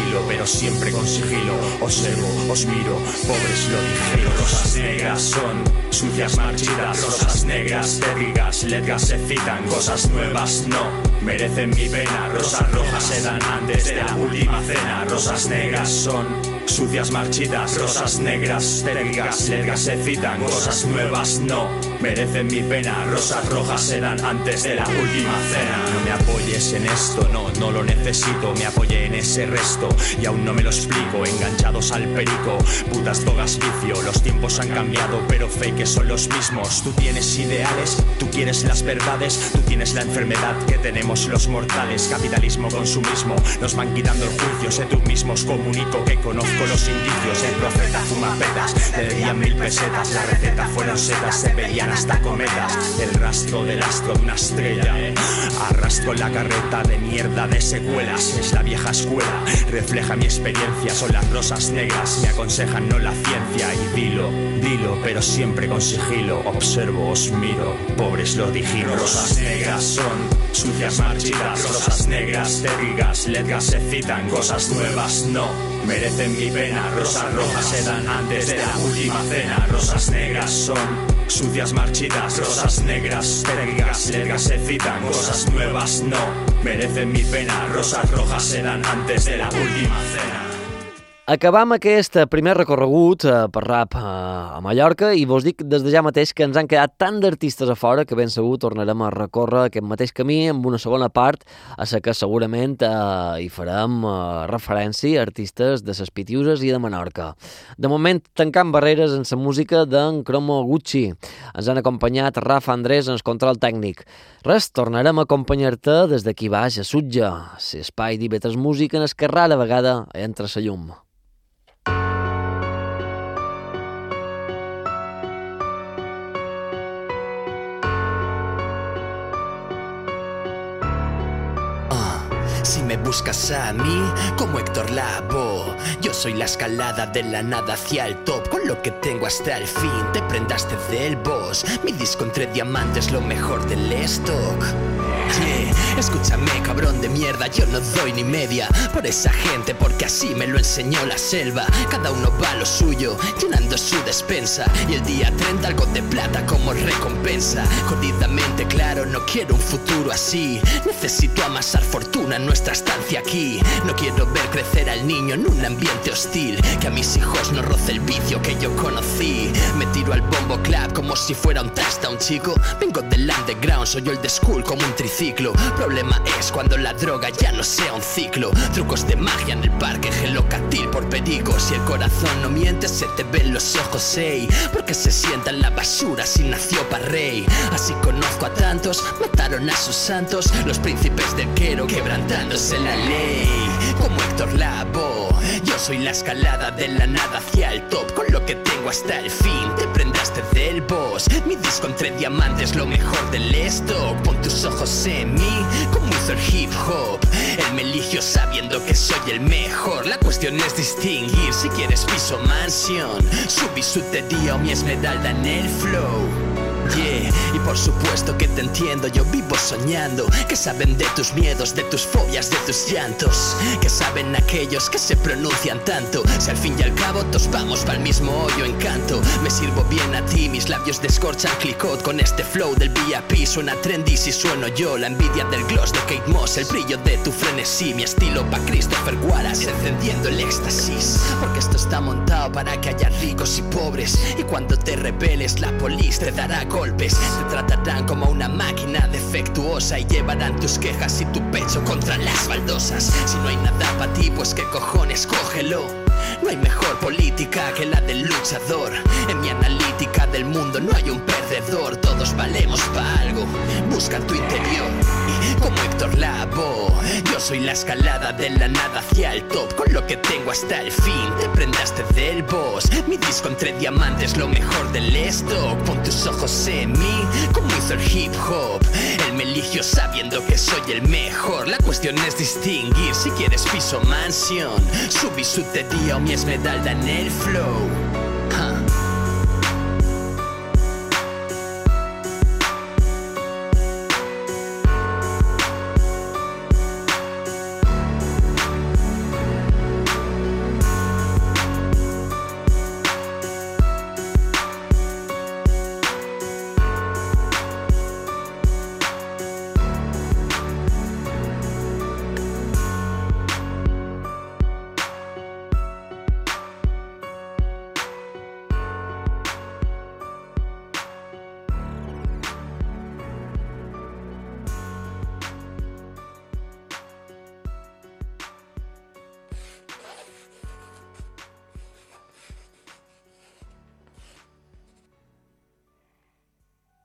Dilo, pero siempre con sigilo. Observo, os miro, pobres lo dijeron. Rosas negras son sucias marchitas. Rosas negras, tétricas, letras se citan. Cosas nuevas no merecen mi pena. Rosas rojas se dan antes de la última cena. Rosas negras son sucias marchitas. Rosas negras, tétricas, letras se citan. Cosas nuevas no merecen mi pena. Rosas rojas se dan antes de la última cena. No me apoyes en esto, no, no lo necesito. Me apoyé en ese resto y aún no me lo explico. Enganchados al perico, putas togas vicio. Los tiempos han cambiado, pero fake son los mismos. Tú tienes ideales, tú quieres las verdades, tú tienes la enfermedad que tenemos los mortales. Capitalismo, consumismo, nos van quitando el juicio. Sé tú mismos comunico que conozco los indicios. El profeta fuma petas, le debían mil pesetas. La receta fueron setas, se veían hasta cometas. El rastro del astro de una estrella. Arrastro la carreta de mierda de secuelas. Es la vieja escuela, refleja mi experiencia. Son las rosas negras, me aconsejan no la ciencia. Y dilo, dilo, pero siempre con sigilo. Observo, os miro, pobres lo dijimos. Rosas negras son sucias marchitas. Rosas negras, térricas, letras se citan. Cosas nuevas no merecen mi pena. Rosas rojas se dan antes de la última cena. Rosas negras son sucias marchitas. Rosas negras, térricas, letras se citan. Cosas nuevas no merecen mi pena. Rosas rojas se dan antes de la última cena. Acabam aquest primer recorregut eh, per rap eh, a Mallorca i vos dic des de ja mateix que ens han quedat tant d'artistes a fora que ben segur tornarem a recórrer aquest mateix camí amb una segona part a la que segurament eh, hi farem eh, referència a artistes de les Pitiuses i de Menorca. De moment tancant barreres en la música d'en Cromo Gucci. Ens han acompanyat Rafa Andrés en el control tècnic. Res, tornarem a acompanyar-te des d'aquí baix a Sutja, l'espai d'Ibetres Música en el que rara vegada entra la llum. Buscas a mí, como Héctor Labo, yo soy la escalada de la nada hacia el top. Con lo que tengo hasta el fin, te prendaste del boss. Mi disco entre diamantes, lo mejor del stock. Escúchame, cabrón de mierda, yo no doy ni media por esa gente, porque así me lo enseñó la selva. Cada uno va a lo suyo, llenando su despensa. Y el día 30 algo de plata como recompensa. Jodidamente claro, no quiero un futuro así. Necesito amasar fortuna en nuestra estancia aquí. No quiero ver crecer al niño en un ambiente hostil. Que a mis hijos no roce el vicio que yo conocí. Me tiro al bombo club como si fuera un touchdown, chico. Vengo del underground, soy old school como un triciclo. Problema es cuando la droga ya no sea un ciclo. Trucos de magia en el parque, gelocatil por perigo. Si el corazón no miente, se te ven los ojos, ey. Porque se sienta en la basura si nació para rey. Así conozco a tantos, mataron a sus santos. Los príncipes del quero quebrantándose la ley. Como Héctor Labo. Yo soy la escalada de la nada hacia el top. Con lo que tengo hasta el fin, te prendaste del boss. Mi disco entre diamantes, lo mejor del stock. Pon tus ojos en mí, como hizo el hip hop. Él me eligió sabiendo que soy el mejor. La cuestión es distinguir si quieres piso mansión. Su bisutería o mi esmeralda en el flow. Y por supuesto que te entiendo, yo vivo soñando Que saben de tus miedos, de tus fobias, de tus llantos Que saben aquellos que se pronuncian tanto. Si al fin y al cabo todos vamos para el mismo hoyo encanto. Me sirvo bien a ti, mis labios descorchan clicot. Con este flow del VIP suena trendy si sueno yo. La envidia del gloss de Kate Moss, el brillo de tu frenesí. Mi estilo pa' Christopher Wallace, encendiendo el éxtasis. Porque esto está montado para que haya ricos y pobres. Y cuando te rebeles la polis te dará golpes. Te tratarán como una máquina defectuosa y llevarán tus quejas y tu pecho contra las baldosas. Si no hay nada para ti, pues qué cojones, cógelo. No hay mejor política que la del luchador. En mi analítica del mundo no hay un perdedor. Todos valemos para algo. Busca tu interior. Como Héctor Labo, yo soy la escalada de la nada hacia el top. Con lo que tengo hasta el fin, te prendaste del boss. Mi disco entre diamantes, lo mejor del stock. Pon tus ojos en mí, como hizo el hip hop. Me eligio sabiendo que soy el mejor. La cuestión es distinguir si quieres piso mansión. Su día o mi esmeralda en el flow.